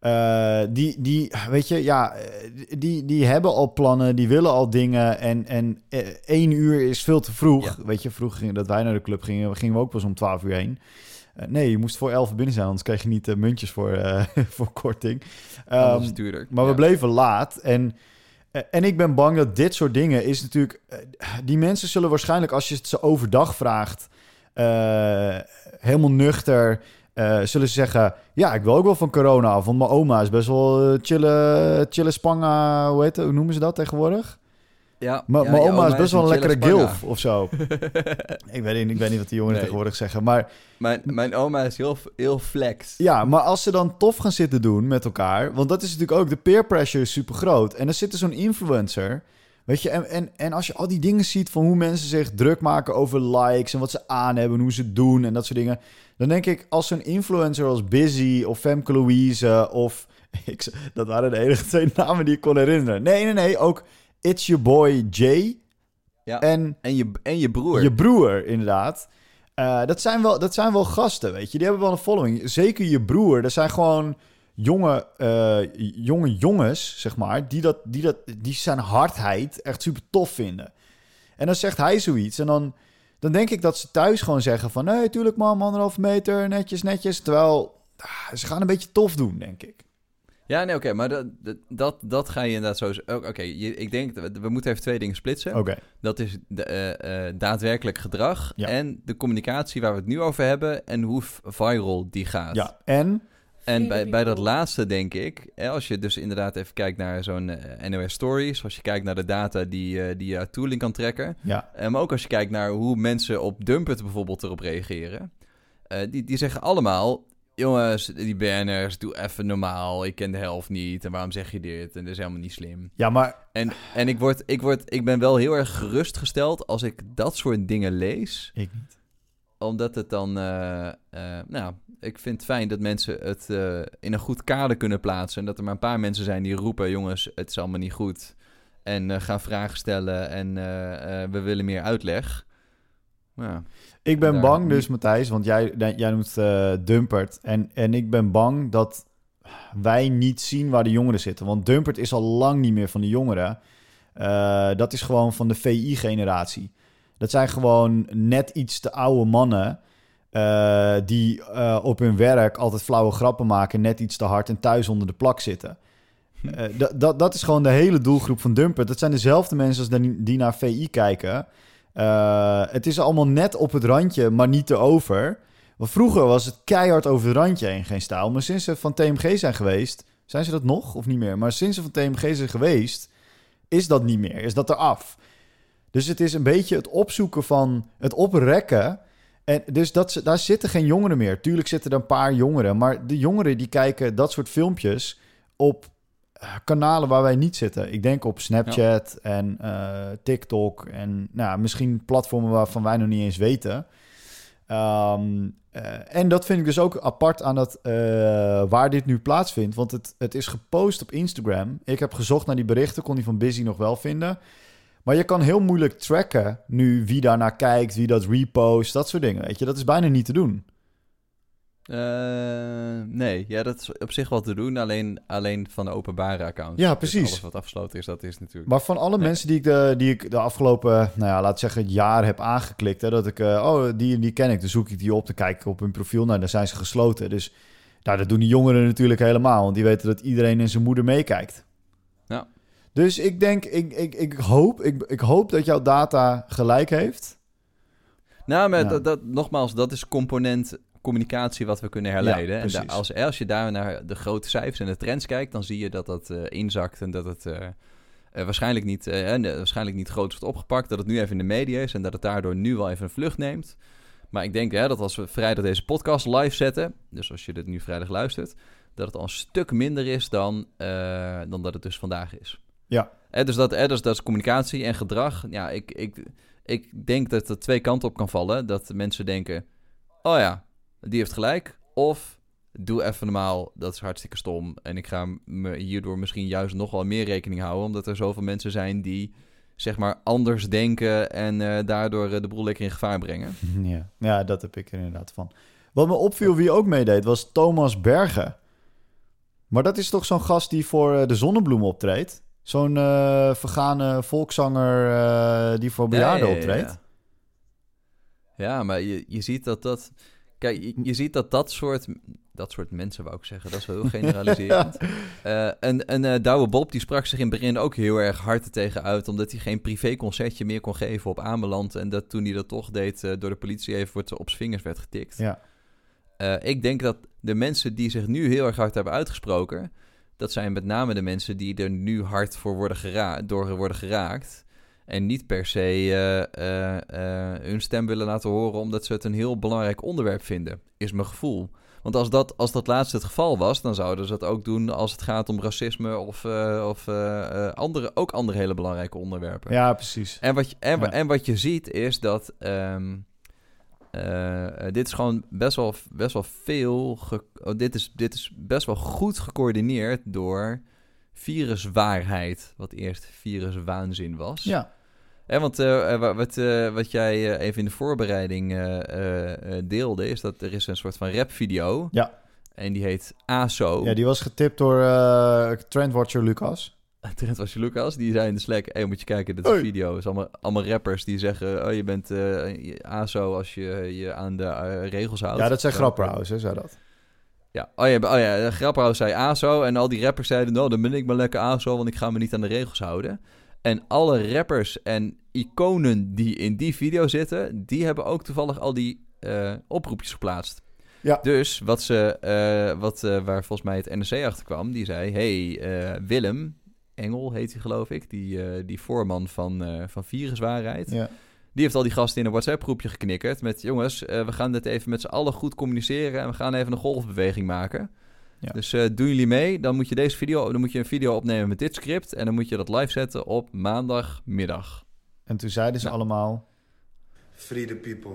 Eh, die, die, weet je, ja, eh, die, die hebben al plannen, die willen al dingen. En, en eh, één uur is veel te vroeg. Ja. Weet je, vroeger ging- dat wij naar de club gingen, gingen we ook pas om 12 uur heen. Nee, je moest voor 11 binnen zijn, anders kreeg je niet eh, muntjes voor, voor korting. Duurder. maar we bleven laat. En, en ik ben bang dat dit soort dingen is natuurlijk... Die mensen zullen waarschijnlijk, als je het ze overdag vraagt... helemaal nuchter... eh, zullen ze zeggen... Ja, ik wil ook wel van corona af. Want mijn oma is best wel eh, chille, chille spanga... Hoe, heet het, hoe noemen ze dat tegenwoordig? Ja, mijn oma is best wel een lekkere spanga. gilf of zo. ik, weet niet, ik weet niet wat die jongeren Nee. tegenwoordig zeggen. Maar Mijn, mijn oma is heel, heel flex. Ja, maar als ze dan tof gaan zitten doen met elkaar... want dat is natuurlijk ook... de peer pressure is super groot. En dan zit er zo'n influencer... Weet je, en, en, en als je al die dingen ziet van hoe mensen zich druk maken over likes... en wat ze aan hebben, en hoe ze het doen en dat soort dingen... dan denk ik, als zo'n influencer als Busy of Femke Louise of... Ik, dat waren de enige twee namen die ik kon herinneren. Nee, nee, nee, ook It's Your Boy Jay Ja. en En je, en je broer. je broer, inderdaad. Eh, dat, zijn wel, dat zijn wel gasten, weet je. Die hebben wel een following. Zeker je broer. Dat zijn gewoon jonge, eh, jonge jongens, zeg maar... Die, dat, die, dat, die zijn hardheid echt super tof vinden. En dan zegt hij zoiets en dan... Dan denk ik dat ze thuis gewoon zeggen van... Nee, tuurlijk man, anderhalve meter, netjes, netjes. Terwijl ah, ze gaan een beetje tof doen, denk ik. Ja, nee, oké, maar dat, dat, dat, ga je inderdaad zo... Oké, oké, je- ik denk, we moeten even twee dingen splitsen. Oké, Dat is de, eh, eh, daadwerkelijk gedrag Ja. en de communicatie waar we het nu over hebben en hoe viral die gaat. ja. En? En bij, bij dat laatste denk ik, hè, als je dus inderdaad even kijkt naar zo'n eh, NOS Stories, als je kijkt naar de data die, eh, die je uit tooling kan trekken, Ja, eh, maar ook als je kijkt naar hoe mensen op Dumpet bijvoorbeeld erop reageren, eh, die, die zeggen allemaal, jongens, die banners, doe even normaal, ik ken de helft niet en waarom zeg je dit? En dat is helemaal niet slim. ja maar... En, en ik, word, ik, word, ik ben wel heel erg gerustgesteld als ik dat soort dingen lees, Ik niet. Omdat het dan, eh, eh, nou, ik vind het fijn dat mensen het eh, in een goed kader kunnen plaatsen. En dat er maar een paar mensen zijn die roepen, jongens, het is allemaal niet goed. En gaan vragen stellen en we willen meer uitleg. Ja, Ik ben bang dus, Matthijs, want jij, jij noemt Dumpert. En, en ik ben bang dat wij niet zien waar de jongeren zitten. Want Dumpert is al lang niet meer van de jongeren. Dat is gewoon van de VI-generatie. Dat zijn gewoon net iets te oude mannen... eh, die eh, op hun werk altijd flauwe grappen maken... net iets te hard en thuis onder de plak zitten. Eh, dat- dat, dat is gewoon de hele doelgroep van Dumpert. Dat zijn dezelfde mensen als die, die naar VI kijken... Het is allemaal net op het randje, maar niet te over. Want vroeger was het keihard over het randje heen, geen stijl. Maar sinds ze van TMG zijn geweest... Zijn ze dat nog of niet meer? Maar sinds ze van TMG zijn geweest... is dat niet meer. Is dat eraf. Dus het is een beetje het opzoeken van... het oprekken... En dus dat, daar zitten geen jongeren meer. Tuurlijk zitten er een paar jongeren. Maar de jongeren die kijken dat soort filmpjes... op eh, kanalen waar wij niet zitten. Ik denk op Snapchat en eh, TikTok en nou, misschien platformen waarvan wij nog niet eens weten. Ehm, eh, en dat vind ik dus ook apart aan dat, waar dit nu plaatsvindt. Want het, het is gepost op Instagram. Ik heb gezocht naar die berichten, kon die van Busy nog wel vinden. Maar je kan heel moeilijk tracken nu wie daarnaar kijkt, wie dat repost, dat soort dingen. Weet je, dat is bijna niet te doen. Eh, nee, ja, dat is op zich wel te doen. Alleen, alleen van de openbare accounts. Ja, Dus precies. alles wat afgesloten is, dat is natuurlijk... Maar van alle Nee. mensen die ik, de, die ik de afgelopen, nou ja, laat zeggen, jaar heb aangeklikt, hè, dat ik, eh, oh, die die ken ik, dan zoek ik die op, dan kijk ik op hun profiel, nou, dan zijn ze gesloten. Dus nou, dat doen die jongeren natuurlijk helemaal, want die weten dat iedereen en zijn moeder meekijkt. Dus ik denk, ik, ik, ik, hoop, ik, ik hoop dat jouw data gelijk heeft. Nou, maar Ja. dat, dat, nogmaals, dat is component communicatie wat we kunnen herleiden. Ja, en da- als, als je daar naar de grote cijfers en de trends kijkt, dan zie je dat dat eh, inzakt en dat het eh, eh, waarschijnlijk, niet, waarschijnlijk niet groot wordt opgepakt. Dat het nu even in de media is en dat het daardoor nu wel even een vlucht neemt. Maar ik denk hè, dat als we vrijdag deze podcast live zetten, dus als je dit nu vrijdag luistert, dat het al een stuk minder is dan, dan dat het dus vandaag is. Ja. Eh, dus, dat, eh, dus dat is communicatie en gedrag. Ja, ik, ik, ik denk dat het twee kanten op kan vallen. Dat mensen denken, oh ja, die heeft gelijk. Of doe even normaal, dat is hartstikke stom. En ik ga me hierdoor misschien juist nog wel meer rekening houden. Omdat er zoveel mensen zijn die zeg maar anders denken en eh, daardoor eh, de boel lekker in gevaar brengen. Ja. ja, dat heb ik er inderdaad van. Wat me opviel, wie ook meedeed, was Thomas Bergen. Maar dat is toch zo'n gast die voor eh, de Zonnebloem optreedt? Zo'n eh vergane volkszanger eh, die voor bejaarden Ja, ja, ja, optreedt? Ja, Ja, maar je, je ziet dat dat... Kijk, je, je ziet dat dat soort... Dat soort mensen, wou ik zeggen. Dat is wel heel generaliserend. Eh, en en Douwe Bob, die sprak zich in het begin ook heel erg hard er tegen uit... omdat hij geen privéconcertje meer kon geven op Ameland... en dat toen hij dat toch deed, door de politie even wordt op zijn vingers werd getikt. Ja. Ik denk dat de mensen die zich nu heel erg hard hebben uitgesproken... dat zijn met name de mensen die er nu hard voor worden door worden geraakt... en niet per se eh, eh, eh, hun stem willen laten horen... omdat ze het een heel belangrijk onderwerp vinden, is mijn gevoel. Want als dat, als dat laatste het geval was... dan zouden ze dat ook doen als het gaat om racisme... of, of andere, ook andere hele belangrijke onderwerpen. ja, precies. En wat je, en, Ja. en wat je ziet is dat. ehm, eh, eh, dit is gewoon best wel, best wel veel. ge- oh, dit, is, dit is best wel goed gecoördineerd door viruswaarheid. Wat eerst viruswaanzin was. Ja, En want eh, eh, wa- wat, eh, wat jij even in de voorbereiding eh, eh, eh, deelde, is dat er is een soort van rapvideo. Ja. En die heet ASO. ja die was getipt door eh trendwatcher Lucas. Trent was je Lucas, die zei in de Slack... Hey, moet je kijken, dit is een video. Het is allemaal, allemaal rappers die zeggen... Oh, je bent eh, je ASO als je je aan de eh, regels houdt. Ja, dat zijn Zo. Grapperhaus, hè, zei dat. Ja, oh ja, oh ja Grapperhaus zei ASO. En al die rappers zeiden... Nou, dan ben ik maar lekker ASO, want ik ga me niet aan de regels houden. En alle rappers en iconen die in die video zitten... die hebben ook toevallig al die eh, oproepjes geplaatst. Ja. Dus wat ze, eh, wat, eh, waar volgens mij het NRC achter kwam... die zei... Hey, eh, Willem... Engel heet hij geloof ik, die, eh, die voorman van, eh, van Viruswaarheid. Ja. Die heeft al die gasten in een WhatsApp-groepje geknikkerd met... jongens, eh, we gaan dit even met z'n allen goed communiceren... en we gaan even een golfbeweging maken. Ja. Dus eh, doen jullie mee, dan moet je deze video... dan moet je een video opnemen met dit script... en dan moet je dat live zetten op maandagmiddag. En toen zeiden ze Nou. allemaal... Free the people.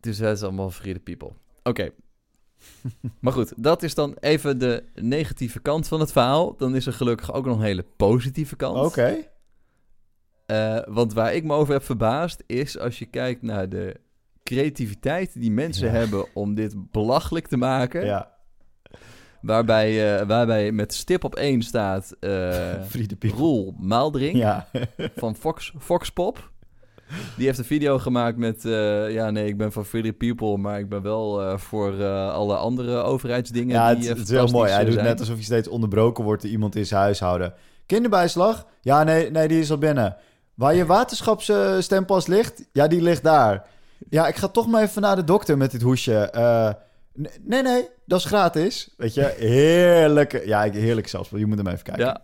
Dus dat is allemaal free the people. Oké. maar goed, dat is dan even de negatieve kant van het verhaal. Dan is er gelukkig ook nog een hele positieve kant. Oké. Eh, want waar ik me over heb verbaasd is als je kijkt naar de creativiteit die mensen Ja. hebben om dit belachelijk te maken. Ja, Waarbij, eh, waarbij met stip op één staat people. Roel Maaldrink Ja. van Fox, Foxpop. Die heeft een video gemaakt met, eh, ja nee, ik ben van Free People, maar ik ben wel eh, voor eh, alle andere overheidsdingen. Ja, die, het, het is heel mooi. Hij doet net alsof je steeds onderbroken wordt door iemand in zijn huishouden. Kinderbijslag? Ja, nee, nee, die is al binnen. Waar je waterschapsstempels ligt? Ja, die ligt daar. Ja, ik ga toch maar even naar de dokter met dit hoesje. Nee, nee, dat is gratis. Weet je, heerlijk. Ja, heerlijk zelfs. Je moet hem even kijken. Ja,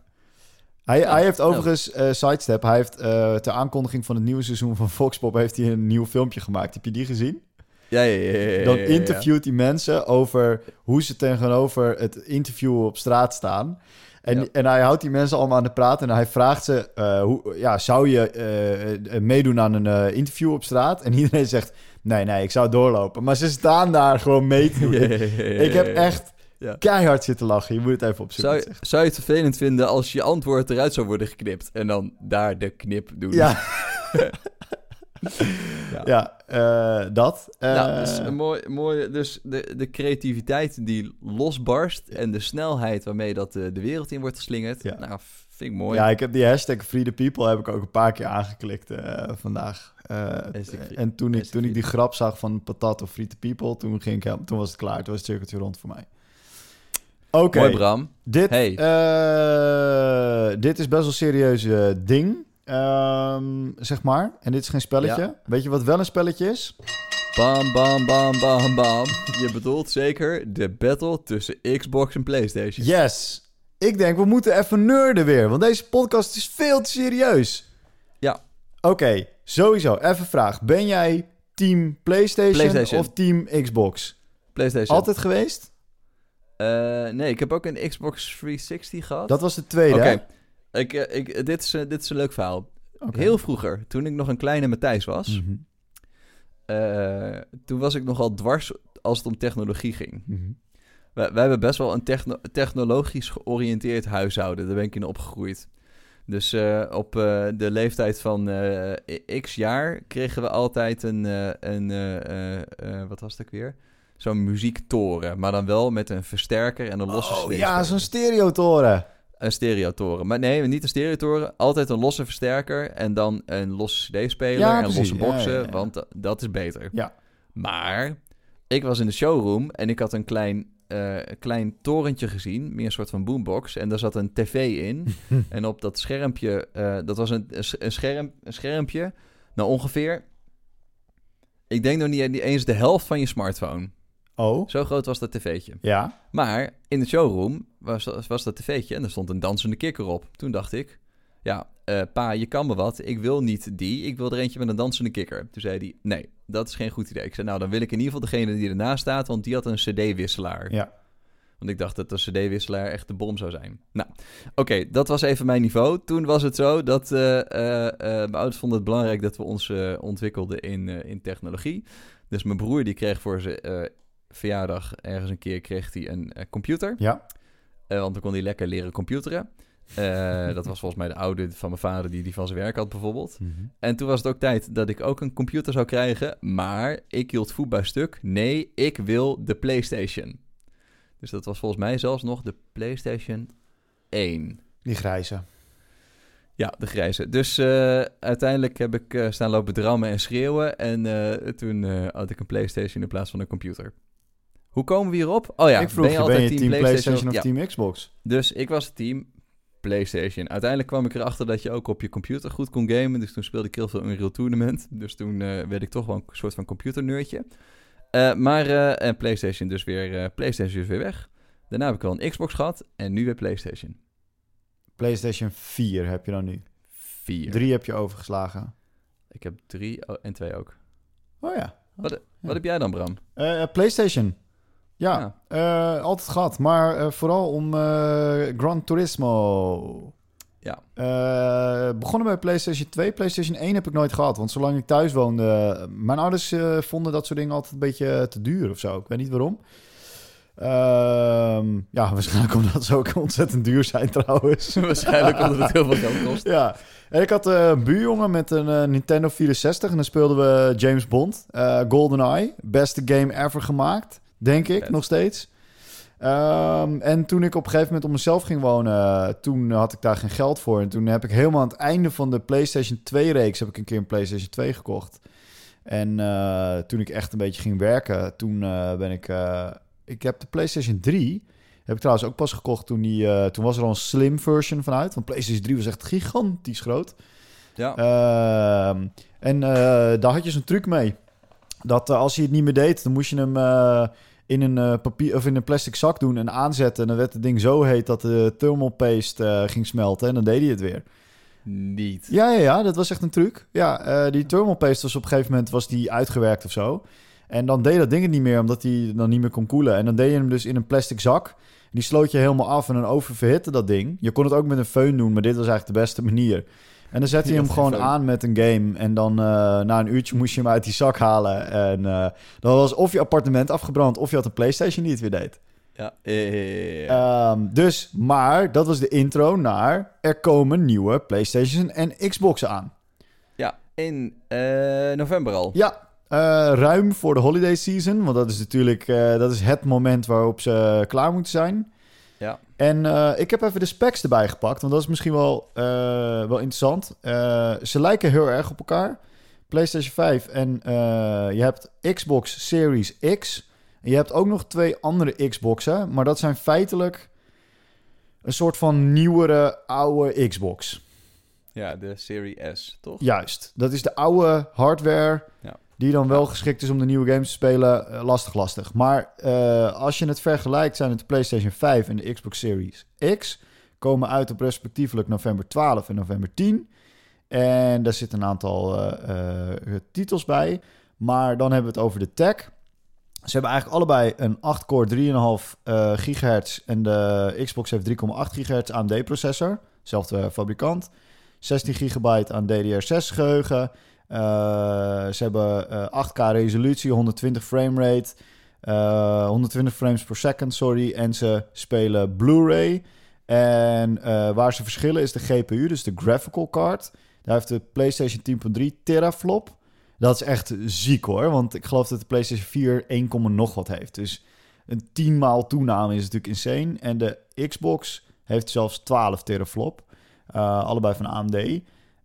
Hij, Ja, hij heeft ja. overigens, eh sidestep, hij heeft eh, ter aankondiging van het nieuwe seizoen van Foxpop heeft hij een nieuw filmpje gemaakt. Heb je die gezien? ja, ja, ja, Dan interviewt hij mensen over hoe ze tegenover het interview op straat staan. En, Ja. en hij houdt die mensen allemaal aan de praat en hij vraagt ze: eh, hoe, ja, zou je meedoen aan een interview op straat? En iedereen zegt: nee, nee, ik zou doorlopen. Maar ze staan daar gewoon mee te doen. Ja, ja, Ik heb echt Ja. keihard zitten lachen. Je moet het even opzoeken. Zou, je- zou je het vervelend vinden als je antwoord eruit zou worden geknipt en dan daar de knip doen? Ja. Ja. ja, eh, dat. Eh, Nou, dus een mooi, mooi, dus de, de creativiteit die losbarst en de snelheid waarmee dat de, de wereld in wordt geslingerd, Ja. nou, vind ik mooi. ja, ik heb die hashtag Free the People heb ik ook een paar keer aangeklikt eh, vandaag. Eh, en toen ik, toen ik die grap zag van patat of Free the People, toen, ging ik, toen was het klaar. Toen was het cirkeltje rond voor mij. Oké, Mooi, Bram. dit, Hey. eh, dit is best wel een serieus eh, ding, ehm, zeg maar. En dit is geen spelletje. Ja. Weet je wat wel een spelletje is? Bam, bam, bam, bam, bam. Je bedoelt zeker de battle tussen Xbox en PlayStation. Yes! Ik denk, we moeten even nerden weer, want deze podcast is veel te serieus. Ja. Oké, sowieso. Even vraag. Ben jij team PlayStation, PlayStation. of team Xbox? PlayStation. Altijd geweest? Eh, nee, ik heb ook een Xbox 360 gehad. Dat was de tweede, Oké. Ik, eh, ik, dit, is, eh, dit is een leuk verhaal. Heel vroeger, toen ik nog een kleine Matthijs was, Mhm, toen was ik nogal dwars als het om technologie ging. mhm. Wij, wij hebben best wel een techno- technologisch georiënteerd huishouden. Daar ben ik in opgegroeid. Dus op de leeftijd van x jaar kregen we altijd een, een wat was het ook weer? Zo'n muziektoren, maar dan wel met een versterker en een losse Oh ja, zo'n stereotoren. Een stereotoren. Maar nee, niet een stereotoren. Altijd een losse versterker en dan een losse CD-speler Ja, en precies. losse boxen, ja, ja. want da- dat is beter. Ja. Maar ik was in de showroom en ik had een klein, eh, klein torentje gezien, meer een soort van boombox. En daar zat een tv in. en op dat schermpje, eh, dat was een, een, scherm, een schermpje, nou ongeveer, ik denk nog niet eens de helft van je smartphone. Oh, Zo groot was dat tv'tje. ja. Maar in de showroom was, was dat tv'tje en er stond een dansende kikker op. Toen dacht ik, ja, eh, pa, je kan me wat. Ik wil niet die, ik wil er eentje met een dansende kikker. Toen zei hij, nee, dat is geen goed idee. Ik zei, nou, dan wil ik in ieder geval degene die ernaast staat, want die had een cd-wisselaar. Ja. Want ik dacht dat de cd-wisselaar echt de bom zou zijn. Nou, oké, dat was even mijn niveau. Toen was het zo dat eh, eh, mijn ouders vonden het belangrijk dat we ons ontwikkelden in, in technologie. Dus mijn broer die kreeg voor zijn verjaardag ergens een keer kreeg hij een eh, computer. Ja. Eh, want dan kon hij lekker leren computeren. Eh, dat was volgens mij de oude van mijn vader die die van zijn werk had bijvoorbeeld. Mhm. En toen was het ook tijd dat ik ook een computer zou krijgen. Maar ik hield voet bij stuk. Nee, ik wil de PlayStation. Dus dat was volgens mij zelfs nog de PlayStation 1. Die grijze. Ja, de grijze. Dus uiteindelijk heb ik staan lopen drammen en schreeuwen. En toen had ik een PlayStation in plaats van een computer. Hoe komen we hierop? Oh ja, ik vroeg je, ben je team PlayStation of Ja, team Xbox? dus ik was team PlayStation. Uiteindelijk kwam ik erachter dat je ook op je computer goed kon gamen. Dus toen speelde ik heel veel Unreal Tournament. Dus toen eh, werd ik toch wel een soort van computerneurtje. Eh, maar eh, en PlayStation dus weer, PlayStation is weer weg. Daarna heb ik wel een Xbox gehad en nu weer PlayStation PlayStation 4 heb je dan nu. 4. 3 heb je overgeslagen. Ik heb drie oh, en twee ook. Oh ja. Wat heb jij dan, Bram? PlayStation. Ja, eh, altijd gehad. Maar eh, vooral om eh, Gran Turismo. Ja. Begonnen bij PlayStation 2. PlayStation 1 heb ik nooit gehad. Want zolang ik thuis woonde... Mijn ouders vonden dat soort dingen altijd een beetje te duur of zo. Ik weet niet waarom. Ehm, ja, waarschijnlijk omdat ze ook ontzettend duur zijn trouwens. Waarschijnlijk omdat het heel veel geld kost. Ja, en ik had een buurjongen met een Nintendo 64 en dan speelden we James Bond, GoldenEye, beste game ever gemaakt, denk ik, Vet. nog steeds. Ehm, en toen ik op een gegeven moment op mezelf ging wonen, toen had ik daar geen geld voor. En toen heb ik helemaal aan het einde van de PlayStation 2-reeks heb ik een keer een PlayStation 2 gekocht. En eh, toen ik echt een beetje ging werken, toen eh, ben ik... eh, ik heb de PlayStation 3 heb ik trouwens ook pas gekocht toen die... toen was er al een slim version vanuit. Want PlayStation 3 was echt gigantisch groot. Ja. Ehm, en daar had je zo'n truc mee. Dat als hij het niet meer deed, dan moest je hem in een eh, papier of in een plastic zak doen en aanzetten. En dan werd het ding zo heet dat de thermal paste eh, ging smelten. En dan deed hij het weer. Niet. Ja, ja, ja, dat was echt een truc. Ja, eh, die thermal paste was op een gegeven moment was die uitgewerkt of zo. En dan deed dat ding het niet meer, omdat hij dan niet meer kon koelen. En dan deed je hem dus in een plastic zak. Die sloot je helemaal af en dan oververhitte dat ding. Je kon het ook met een föhn doen, maar dit was eigenlijk de beste manier. En dan zette je Je hem gewoon aan met een game. En dan eh, na een uurtje moest je hem uit die zak halen. En eh, dan was of je appartement afgebrand... of je had een Playstation die het weer deed. Ja, eh, ja. Ehm, dus, maar dat was de intro naar er komen nieuwe PlayStation en Xboxen aan. ja, in eh, november al. Ja, ruim voor de holiday season, want dat is natuurlijk dat is het moment waarop ze klaar moeten zijn. En eh, ik heb even de specs erbij gepakt, want dat is misschien wel, eh, wel interessant. Eh, ze lijken heel erg op elkaar. PlayStation 5 en je hebt Xbox Series X. En je hebt ook nog twee andere Xboxen, maar dat zijn feitelijk een soort van nieuwere, oude Xbox. Ja, de Serie S, toch? Juist, dat is de oude hardware Ja. Die dan wel geschikt is om de nieuwe games te spelen. Eh, lastig, lastig. Maar eh, als je het vergelijkt, zijn het de PlayStation 5 en de Xbox Series X komen uit op respectievelijk november 12 en november 10. En daar zitten een aantal eh, titels bij. Maar dan hebben we het over de tech. Ze hebben eigenlijk allebei een 8-core 3,5 eh gigahertz en de Xbox heeft 3,8 gigahertz AMD-processor. Zelfde fabrikant. 16 gigabyte aan DDR6 geheugen. Eh, ze hebben eh, 8K resolutie, 120 frame rate, eh, 120 frames per second, sorry. En ze spelen Blu-ray. En eh, waar ze verschillen is de GPU, dus de graphical card. Daar heeft de PlayStation 10.3 teraflop. Dat is echt ziek hoor, want ik geloof dat de PlayStation 4 1, nog wat heeft. Dus een 10 maal toename is natuurlijk insane. En de Xbox heeft zelfs 12 teraflop. Eh, allebei van AMD.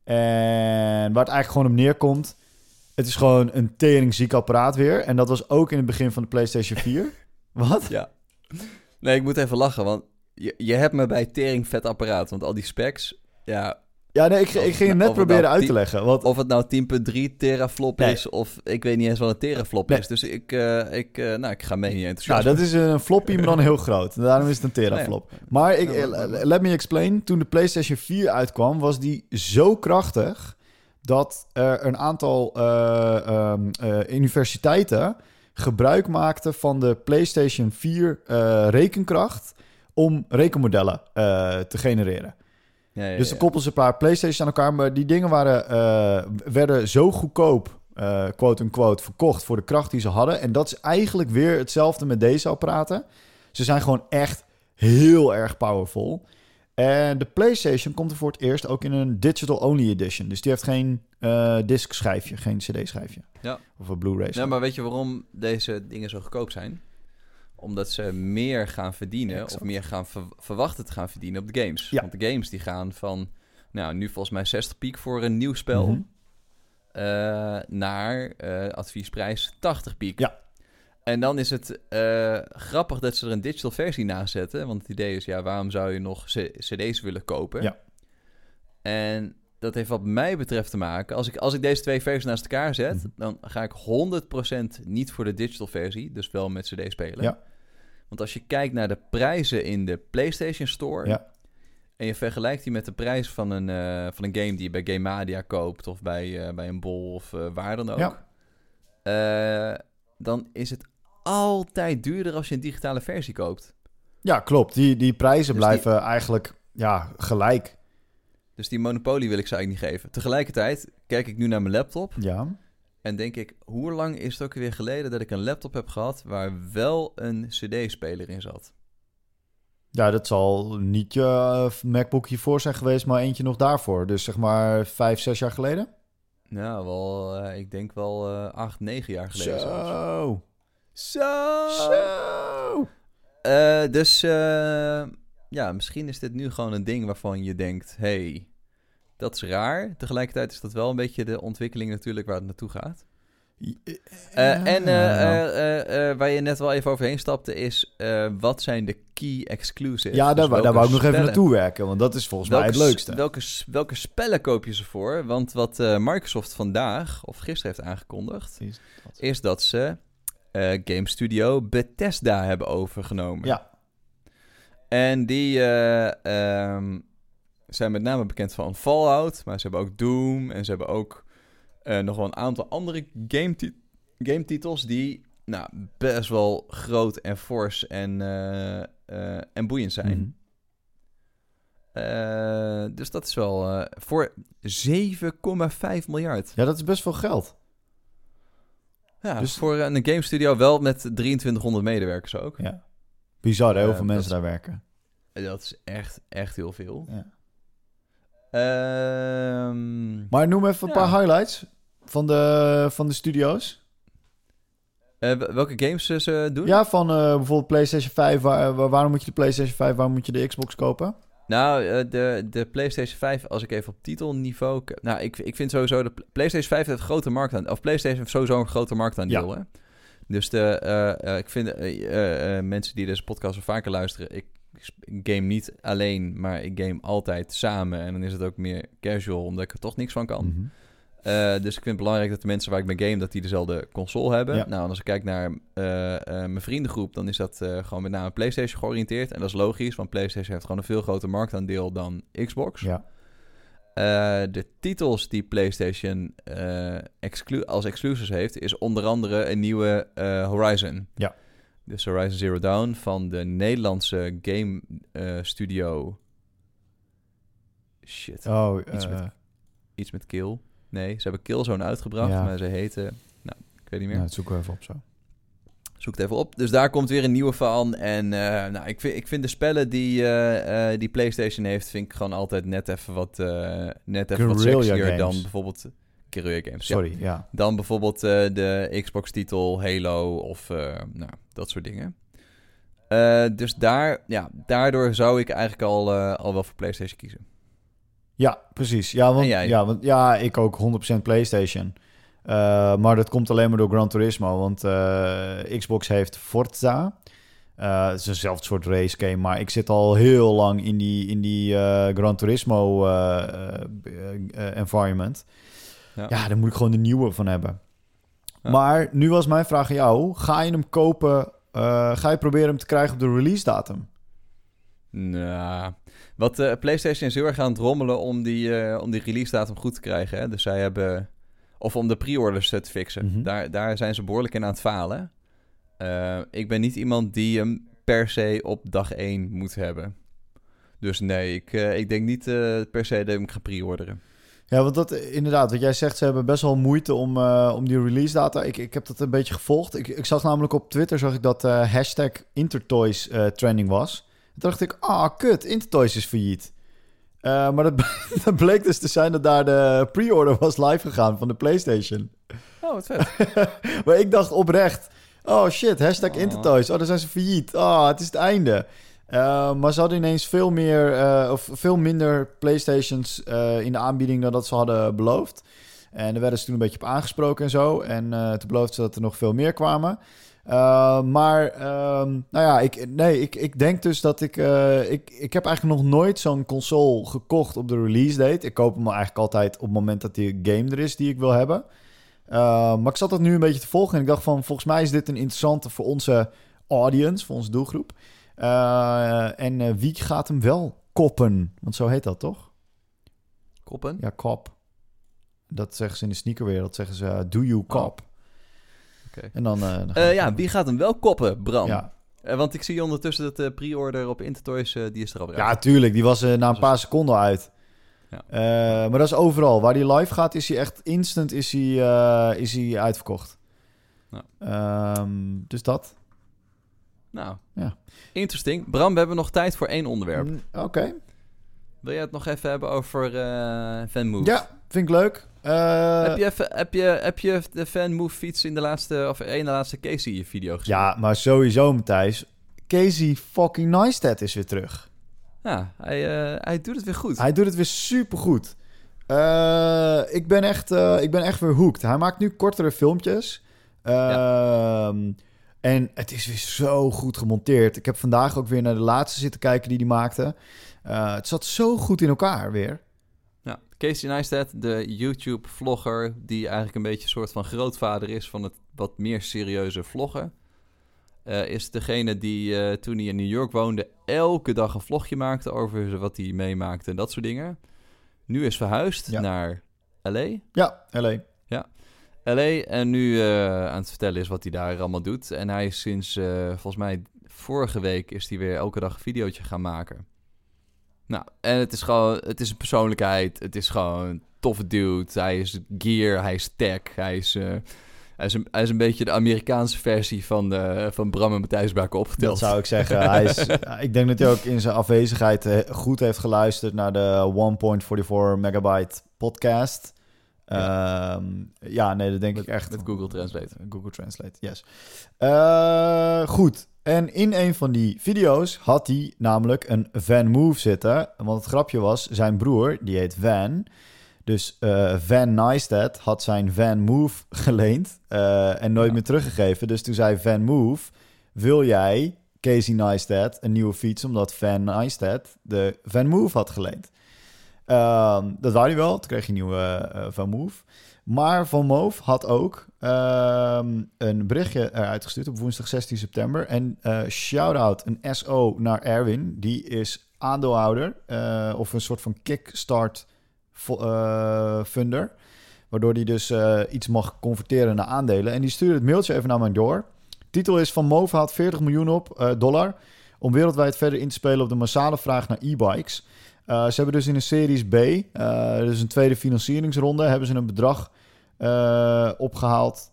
En waar het eigenlijk gewoon op neerkomt... Het is gewoon een teringziek apparaat weer. En dat was ook in het begin van de PlayStation 4. Wat? Ja. Nee, ik moet even lachen, want je, je hebt me bij tering vet apparaat. Want al die specs, ja, Ja, nee, ik, ik ging het net het proberen nou uit te leggen. Want, of het nou 10.3 teraflop Nee. is, of ik weet niet eens wat een teraflop Nee. is. Dus ik, eh, ik, eh, nou, ik ga mee in je nou, dat is een floppy, maar dan heel groot. Daarom is het een teraflop. Maar ik, eh, let me explain. Toen de PlayStation 4 uitkwam, was die zo krachtig... dat er een aantal eh, ehm, eh, universiteiten gebruik maakten van de PlayStation 4 eh, rekenkracht... om rekenmodellen te genereren. Ja, ja, Dus dan koppelden ze een paar PlayStations aan elkaar. Maar die dingen waren, eh, werden zo goedkoop, eh quote-unquote, verkocht voor de kracht die ze hadden. En dat is eigenlijk weer hetzelfde met deze apparaten. Ze zijn gewoon echt heel erg powerful. En de PlayStation komt er voor het eerst ook in een digital-only edition. Dus die heeft geen eh disc-schijfje, geen CD-schijfje. Ja. Of een Blu-ray. Ja, maar weet je waarom deze dingen zo goedkoop zijn? Omdat ze meer gaan verdienen, Exact. of meer gaan ver- verwachten te gaan verdienen op de games. Ja. Want de games die gaan van, nou, nu volgens mij 60 piek voor een nieuw spel, Mhm. eh, naar eh, adviesprijs 80 piek. Ja. En dan is het eh, grappig dat ze er een digital versie naast zetten. Want het idee is, ja, waarom zou je nog cd's willen kopen? Ja. En dat heeft wat mij betreft te maken... Als ik, als ik deze twee versies naast elkaar zet... Mhm. dan ga ik 100% niet voor de digital versie. Dus wel met cd spelen. Ja. Want als je kijkt naar de prijzen in de PlayStation Store... Ja. en je vergelijkt die met de prijs van een, eh, van een game die je bij Gamemadia koopt... of bij, eh, bij een bol of eh, waar dan ook... Ja. dan is het altijd duurder als je een digitale versie koopt. Ja, klopt. Die, die prijzen Dus blijven eigenlijk ja, gelijk. Dus die monopolie wil ik ze eigenlijk niet geven. Tegelijkertijd kijk ik nu naar mijn laptop Ja. en denk ik, hoe lang is het ook weer geleden dat ik een laptop heb gehad waar wel een CD-speler in zat? Ja, dat zal niet je eh, MacBook hiervoor zijn geweest, maar eentje nog daarvoor. Dus zeg maar vijf, zes jaar geleden. Nou, wel, eh, ik denk wel eh, acht, negen jaar geleden zelfs. Zo. Zo! Dus ja, misschien is dit nu gewoon een ding waarvan je denkt, hey, dat is raar. Tegelijkertijd is dat wel een beetje de ontwikkeling natuurlijk waar het naartoe gaat. Eh, en eh, Ja. eh, waar je net wel even overheen stapte is, wat zijn de key exclusives? ja, daar, Dus wou- daar welke wou ik nog even naartoe werken, want dat is volgens mij het leukste. Welke, welke spellen koop je ze voor? Want wat Microsoft vandaag, of gisteren heeft aangekondigd, Is dat- is dat ze Game Studio Bethesda hebben overgenomen. Ja. En die eh, ehm, zijn met name bekend van Fallout, maar ze hebben ook Doom en ze hebben ook eh, nog wel een aantal andere game, game titels die nou, best wel groot en fors en, eh, en boeiend zijn. Mhm. Dus dat is wel voor 7,5 miljard. Ja, dat is best veel geld. Ja, dus voor een game studio wel met 2300 medewerkers ook. Ja. Bizar, hè, heel veel mensen daar werken. Dat is echt, echt heel veel. Ja. Ehm, Maar noem even een Ja. paar highlights van de, van de studio's. eh, welke games ze doen? Ja, van eh, bijvoorbeeld PlayStation 5. Waar, waar- waarom moet je de PlayStation 5, waarom moet je de Xbox kopen? Nou, eh, de, de PlayStation 5, als ik even op titelniveau... k- Nou, ik, ik vind sowieso... De Pl- PlayStation 5 heeft een grote markt aan... Of PlayStation heeft sowieso een grote marktaandeel, hè? Dus de, eh, eh, ik vind... eh, mensen die deze podcast al vaker luisteren... Ik, game niet alleen, maar ik game altijd samen. En dan is het ook meer casual, omdat ik er toch niks van kan. Mhm. Dus ik vind het belangrijk dat de mensen waar ik mee game... dat die dezelfde console hebben. Ja. Nou, en als ik kijk naar mijn vriendengroep... dan is dat gewoon met name PlayStation georiënteerd. En dat is logisch, want PlayStation heeft gewoon een veel groter marktaandeel dan Xbox. Ja. Eh, de titels die PlayStation eh, exclu als exclusives heeft, is onder andere een nieuwe eh, Horizon. Ja. Dus Horizon Zero Dawn van de Nederlandse game studio. Shit. Oh, Iets met- Iets met Kill. Nee, ze hebben Killzone uitgebracht, Ja. maar ze heten... Nou, ik weet niet meer. nou, dat zoeken we even op zo. Zoek het even op. Dus daar komt weer een nieuwe van. En eh, nou, ik, vind, ik vind de spellen die, eh, eh, die PlayStation heeft, vind ik gewoon altijd net even wat, net even wat Guerrilla sexier games. dan bijvoorbeeld Guerrilla Games. Sorry, ja. Dan bijvoorbeeld de Xbox-titel Halo of nou, dat soort dingen. Dus daar, ja, daardoor zou ik eigenlijk al, al wel voor PlayStation kiezen. Ja, precies. Ja, want, ja, want, ja, ik ook 100% PlayStation. Eh, maar dat komt alleen maar door Gran Turismo. Want eh, Xbox heeft Forza. Eh, het is eenzelfde soort race game. Maar ik zit al heel lang in die, in die Gran Turismo environment. Ja. Ja. daar moet ik gewoon de nieuwe van hebben. Ja. Maar nu was mijn vraag aan jou. Ga je hem kopen? ga je proberen hem te krijgen op de release datum? Nou, wat PlayStation is heel erg aan het rommelen om die, om die release datum goed te krijgen. Hè? Dus zij hebben, of om de pre-orders te fixen. Mhm. daar, daar zijn ze behoorlijk in aan het falen. Eh, ik ben niet iemand die hem per se op dag 1 moet hebben. Dus nee, ik, eh, ik denk niet eh, per se dat ik hem ga pre-orderen. Ja, want dat inderdaad, wat jij zegt, ze hebben best wel moeite om, om die release data. Ik, ik heb dat een beetje gevolgd. Ik, ik zag namelijk op Twitter zag ik dat hashtag Intertoys trending was. Toen dacht ik, ah, kut, Intertoys is failliet. Eh, maar dat, dat bleek dus te zijn dat daar de pre-order was live gegaan van de PlayStation. Oh, wat vet. Maar ik dacht oprecht, oh shit, hashtag Oh. Intertoys. Oh, dan zijn ze failliet. Ah, het is het einde. Eh, maar ze hadden ineens veel meer eh, of veel minder PlayStations eh, in de aanbieding dan dat ze hadden beloofd. En daar werden ze toen een beetje op aangesproken en zo. En eh, toen beloofden ze dat er nog veel meer kwamen. Eh, maar, ehm, nou ja, ik, nee, ik, ik denk dus dat ik, eh, ik... Ik heb eigenlijk nog nooit zo'n console gekocht op de release date. Ik koop hem eigenlijk altijd op het moment dat die game er is die ik wil hebben. Uh, maar ik zat dat nu een beetje te volgen en ik dacht van... volgens mij is dit een interessante voor onze audience, voor onze doelgroep. En wie gaat hem wel koppen? Want zo heet dat, toch? Koppen? Ja, kop. Dat zeggen ze in de sneakerwereld. zeggen ze, do you cop? Okay. En dan... dan uh, ja, wie gaat hem wel koppen, Bram? Ja. Uh, want ik zie ondertussen dat de pre-order op Intertoys, uh, die is er al Ja, tuurlijk. Die was uh, na een paar seconden uit. Ja. Uh, maar dat is overal. Waar die live gaat, is hij echt instant is hij, is hij uitverkocht. Um, dus dat. Nou, ja. interesting. Bram, we hebben nog tijd voor één onderwerp. Mm, Oké. Okay. Wil jij het nog even hebben over fanmove? Ja, vind ik leuk. Uh, heb, je even, heb, je, heb je de fanmove fiets in de laatste, of één de laatste Casey video gezien? Ja, maar sowieso Matthijs. Casey fucking Neistat is weer terug. Ja, hij, uh, hij doet het weer goed. Hij doet het weer supergoed. Uh, ik, ben echt, ik ben echt weer hooked. Hij maakt nu kortere filmpjes. Ja. En het is weer zo goed gemonteerd. Ik heb vandaag ook weer naar de laatste zitten kijken die hij maakte. Het zat zo goed in elkaar weer. Casey Neistat, de YouTube-vlogger... die eigenlijk een beetje een soort van grootvader is... van het wat meer serieuze vloggen... Uh, is degene die uh, toen hij in New York woonde... elke dag een vlogje maakte over wat hij meemaakte en dat soort dingen. Nu is verhuisd ja. naar L.A. Ja, L.A. Ja, L.A. En nu uh, aan het vertellen is wat hij daar allemaal doet. En hij is sinds, volgens mij vorige week... is hij weer elke dag een videootje gaan maken. Nou, en het is gewoon... Het is een persoonlijkheid. Het is gewoon een toffe dude. Hij is gear, hij is tech, hij is... Hij is een, hij is een beetje de Amerikaanse versie van, eh, van Bram en Matthijs Baken opgeteld. Dat zou ik zeggen. Hij is, ik denk dat hij ook in zijn afwezigheid eh, goed heeft geluisterd naar de 1.44 megabyte podcast. Ja. ja, nee, dat denk met, ik echt. Met Google Translate. Google Translate, yes. Uh, goed. En in een van die video's had hij namelijk een Van Move zitten. Want het grapje was, zijn broer, die heet Van. Dus uh, Van Neistat had zijn Van Move geleend uh, en nooit ja. meer teruggegeven. Dus toen zei Van Move, wil jij Casey Neistat een nieuwe fiets... omdat Van Neistat de Van Move had geleend. Uh, dat wou hij wel, toen kreeg hij een nieuwe uh, Van Move. Maar Van Move had ook een berichtje eruit gestuurd op woensdag 16 september. En shout-out, een SO naar Erwin. Die is aandeelhouder of een soort van kickstart uh, funder. Waardoor die dus uh, iets mag converteren naar aandelen. En die stuurde het mailtje even naar mij door. Titel is Van Move haalt 40 miljoen op uh, dollar. Om wereldwijd verder in te spelen op de massale vraag naar e-bikes. Ze hebben dus in een Series B, dus een tweede financieringsronde, hebben ze een bedrag opgehaald.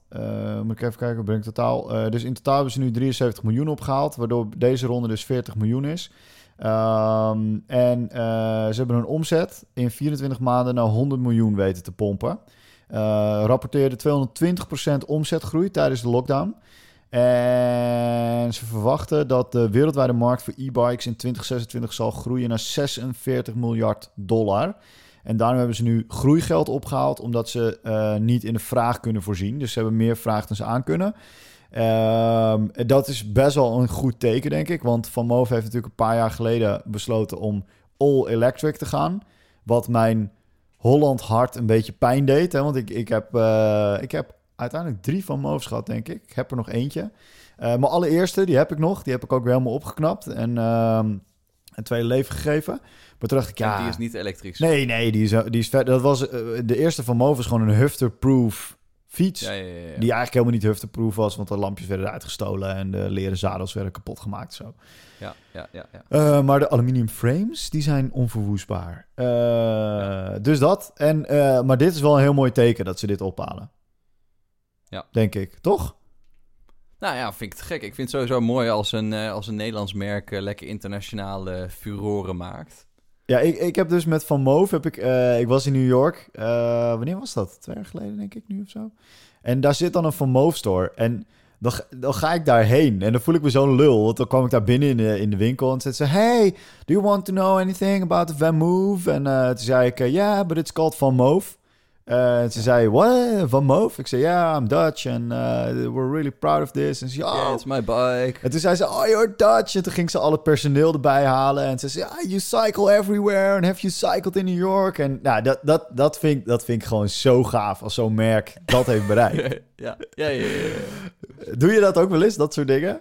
moet ik even kijken, ik totaal. dus in totaal hebben ze nu 73 miljoen opgehaald. Waardoor deze ronde dus 40 miljoen is. Um, en ze hebben een omzet in 24 maanden naar 100 miljoen weten te pompen. Rapporteerde 220% omzetgroei tijdens de lockdown. En ze verwachten dat de wereldwijde markt voor e-bikes in 2026 zal groeien naar 46 miljard dollar. En daarom hebben ze nu groeigeld opgehaald, omdat ze uh, niet in de vraag kunnen voorzien. Dus ze hebben meer vraag dan ze aan kunnen. Um, dat is best wel een goed teken, denk ik. Want Van Moof heeft natuurlijk een paar jaar geleden besloten om all electric te gaan. Wat mijn Holland hart een beetje pijn deed. Hè? Want ik, ik, heb, uh, ik heb uiteindelijk drie Van Moofs gehad, denk ik. Ik heb er nog eentje. Uh, mijn allereerste, die heb ik nog. Die heb ik ook weer helemaal opgeknapt. En een tweede leven gegeven. Maar toen dacht ik, ja... Die is niet elektrisch. Nee, nee, die is, die is. Dat was, uh, de eerste Van Moof is gewoon een hufter-proof fiets. Ja, ja, ja, die eigenlijk helemaal niet hufteproof was, want de lampjes werden uitgestolen en de leren zadels werden kapot gemaakt. Zo. Ja, ja, ja. ja. Uh, maar de aluminium frames, die zijn onverwoestbaar. Uh. Dus dat. En, maar dit is wel een heel mooi teken dat ze dit ophalen. Ja. Denk ik, toch? Nou ja, vind ik het gek. Ik vind het sowieso mooi als een, als een Nederlands merk lekker internationale furoren maakt. Ja, ik, ik heb dus met Van Move, heb ik, uh, ik was in New York. Uh, wanneer was dat? Twee jaar geleden, denk ik, nu of zo. En daar zit dan een Van Move store. En dan, dan ga ik daarheen. En dan voel ik me zo'n lul. Want dan kwam ik daar binnen in de, in de winkel en zei ze... Hey, do you want to know anything about the Van Move? En uh, toen zei ik, ja, yeah, but it's called Van Move. Uh, en ze zei, what? Van Moof? Ik zei, ja, yeah, I'm Dutch and uh, we're really proud of this. En ze zei, oh. Yeah, it's my bike. En toen zei ze, oh, you're Dutch. En toen ging ze alle personeel erbij halen. En ze zei, yeah, you cycle everywhere. And have you cycled in New York? En nou, dat, dat, dat, vind, ik, dat vind ik gewoon zo gaaf als zo'n merk dat heeft bereikt. ja. Ja, ja, ja, Doe je dat ook wel eens, dat soort dingen?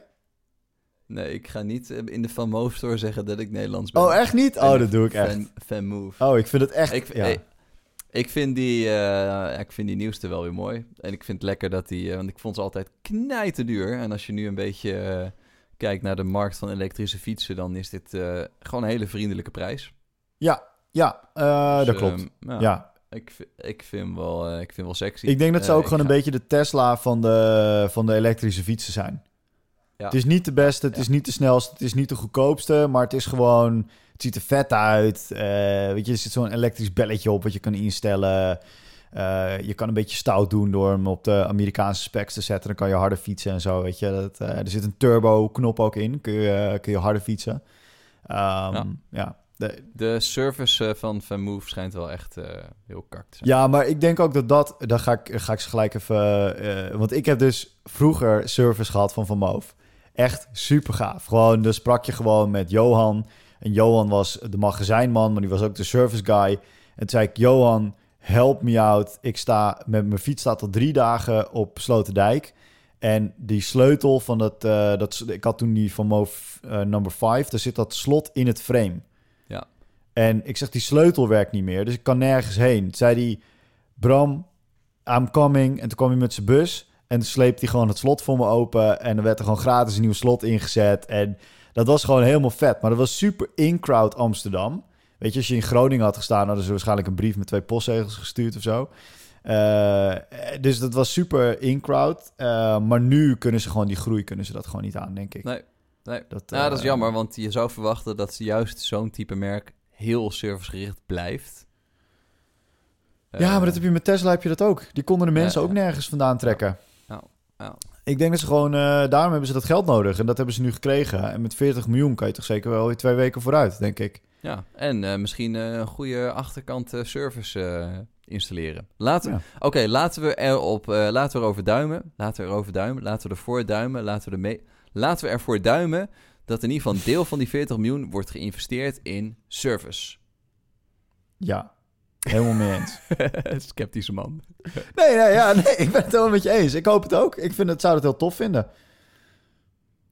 Nee, ik ga niet in de Van Moof store zeggen dat ik Nederlands ben. Oh, echt niet? Oh, dat doe ik echt. Fan, fan move. Oh, ik vind het echt... Ik, ja. Ik vind, die, uh, ik vind die nieuwste wel weer mooi. En ik vind het lekker dat die... Uh, want ik vond ze altijd knijten duur. En als je nu een beetje uh, kijkt naar de markt van elektrische fietsen... dan is dit gewoon een hele vriendelijke prijs. Ja, ja dus, dat klopt. ja. ja. Ik, ik, vind wel, ik vind wel sexy. Ik denk dat ze ook gewoon ga... een beetje de Tesla van de, van de elektrische fietsen zijn. Ja. Het is niet de beste, het ja. is niet de snelste, het is niet de goedkoopste... maar het is gewoon... Het ziet er vet uit. Uh, weet je, er zit zo'n elektrisch belletje op wat je kan instellen. Uh, je kan een beetje stout doen door hem op de Amerikaanse specs te zetten. Dan kan je harder fietsen en zo, weet je. Dat, uh, er zit een turbo-knop ook in. Kun je, kun je harder fietsen. Um, ja. ja. De, de service van Van Move schijnt wel echt heel kak te zijn. Ja, maar ik denk ook dat dat... Dan ga ik, ga ik ze gelijk even... want ik heb dus vroeger service gehad van Van Move. Echt super gaaf. Gewoon, dan sprak je gewoon met Johan... En Johan was de magazijnman, maar die was ook de service guy. En toen zei ik, Johan, help me out. Ik sta met mijn fiets staat al drie dagen op Sloterdijk. En die sleutel van dat, uh, dat ik had toen die van Move uh, number 5, daar zit dat slot in het frame. Ja. En ik zeg, die sleutel werkt niet meer, dus ik kan nergens heen. Toen zei hij, Bram, I'm coming. En toen kwam hij met zijn bus en toen sleepte hij gewoon het slot voor me open. En er werd er gewoon gratis een nieuw slot ingezet. En dat was gewoon helemaal vet. Maar dat was super in-crowd Amsterdam. Weet je, als je in Groningen had gestaan, hadden ze waarschijnlijk een brief met twee postzegels gestuurd of zo. Eh, dus dat was super in-crowd. Eh, maar nu kunnen ze gewoon die groei, kunnen ze dat gewoon niet aan, denk ik. Nee, nee. Dat, Ja, dat is eh, jammer, want je zou verwachten dat juist zo'n type merk heel servicegericht blijft. Ja, maar dat heb je met Tesla heb je dat ook. Die konden de mensen Ja, ook nergens vandaan trekken. Ja. Ik denk dat ze gewoon, eh, daarom hebben ze dat geld nodig. En dat hebben ze nu gekregen. En met 40 miljoen kan je toch zeker wel weer twee weken vooruit, denk ik. Ja, en eh, misschien eh, een goede achterkant service installeren. Laten, Ja. Oké, laten we erop, laten we erover duimen. Laten we erover duimen. Laten we ervoor duimen. Laten we, ermee, laten we ervoor duimen dat in ieder geval een deel van die 40 miljoen wordt geïnvesteerd in service. Ja, helemaal mee eens. Sceptische man. Nee, nee, ja, nee, ik ben het helemaal met je eens. Ik hoop het ook. Ik vind het, zou het heel tof vinden.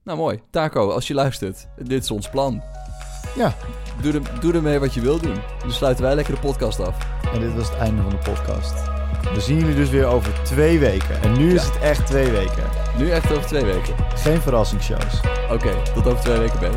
Nou, mooi. Taco, als je luistert, dit is ons plan. Ja. Doe, er, doe ermee wat je wil doen. Dan sluiten wij lekker de podcast af. En dit was het einde van de podcast. We zien jullie dus weer over twee weken. En nu is het echt twee weken. Nu echt over twee weken. Geen verrassingsshows. Oké, tot over twee weken, Ben.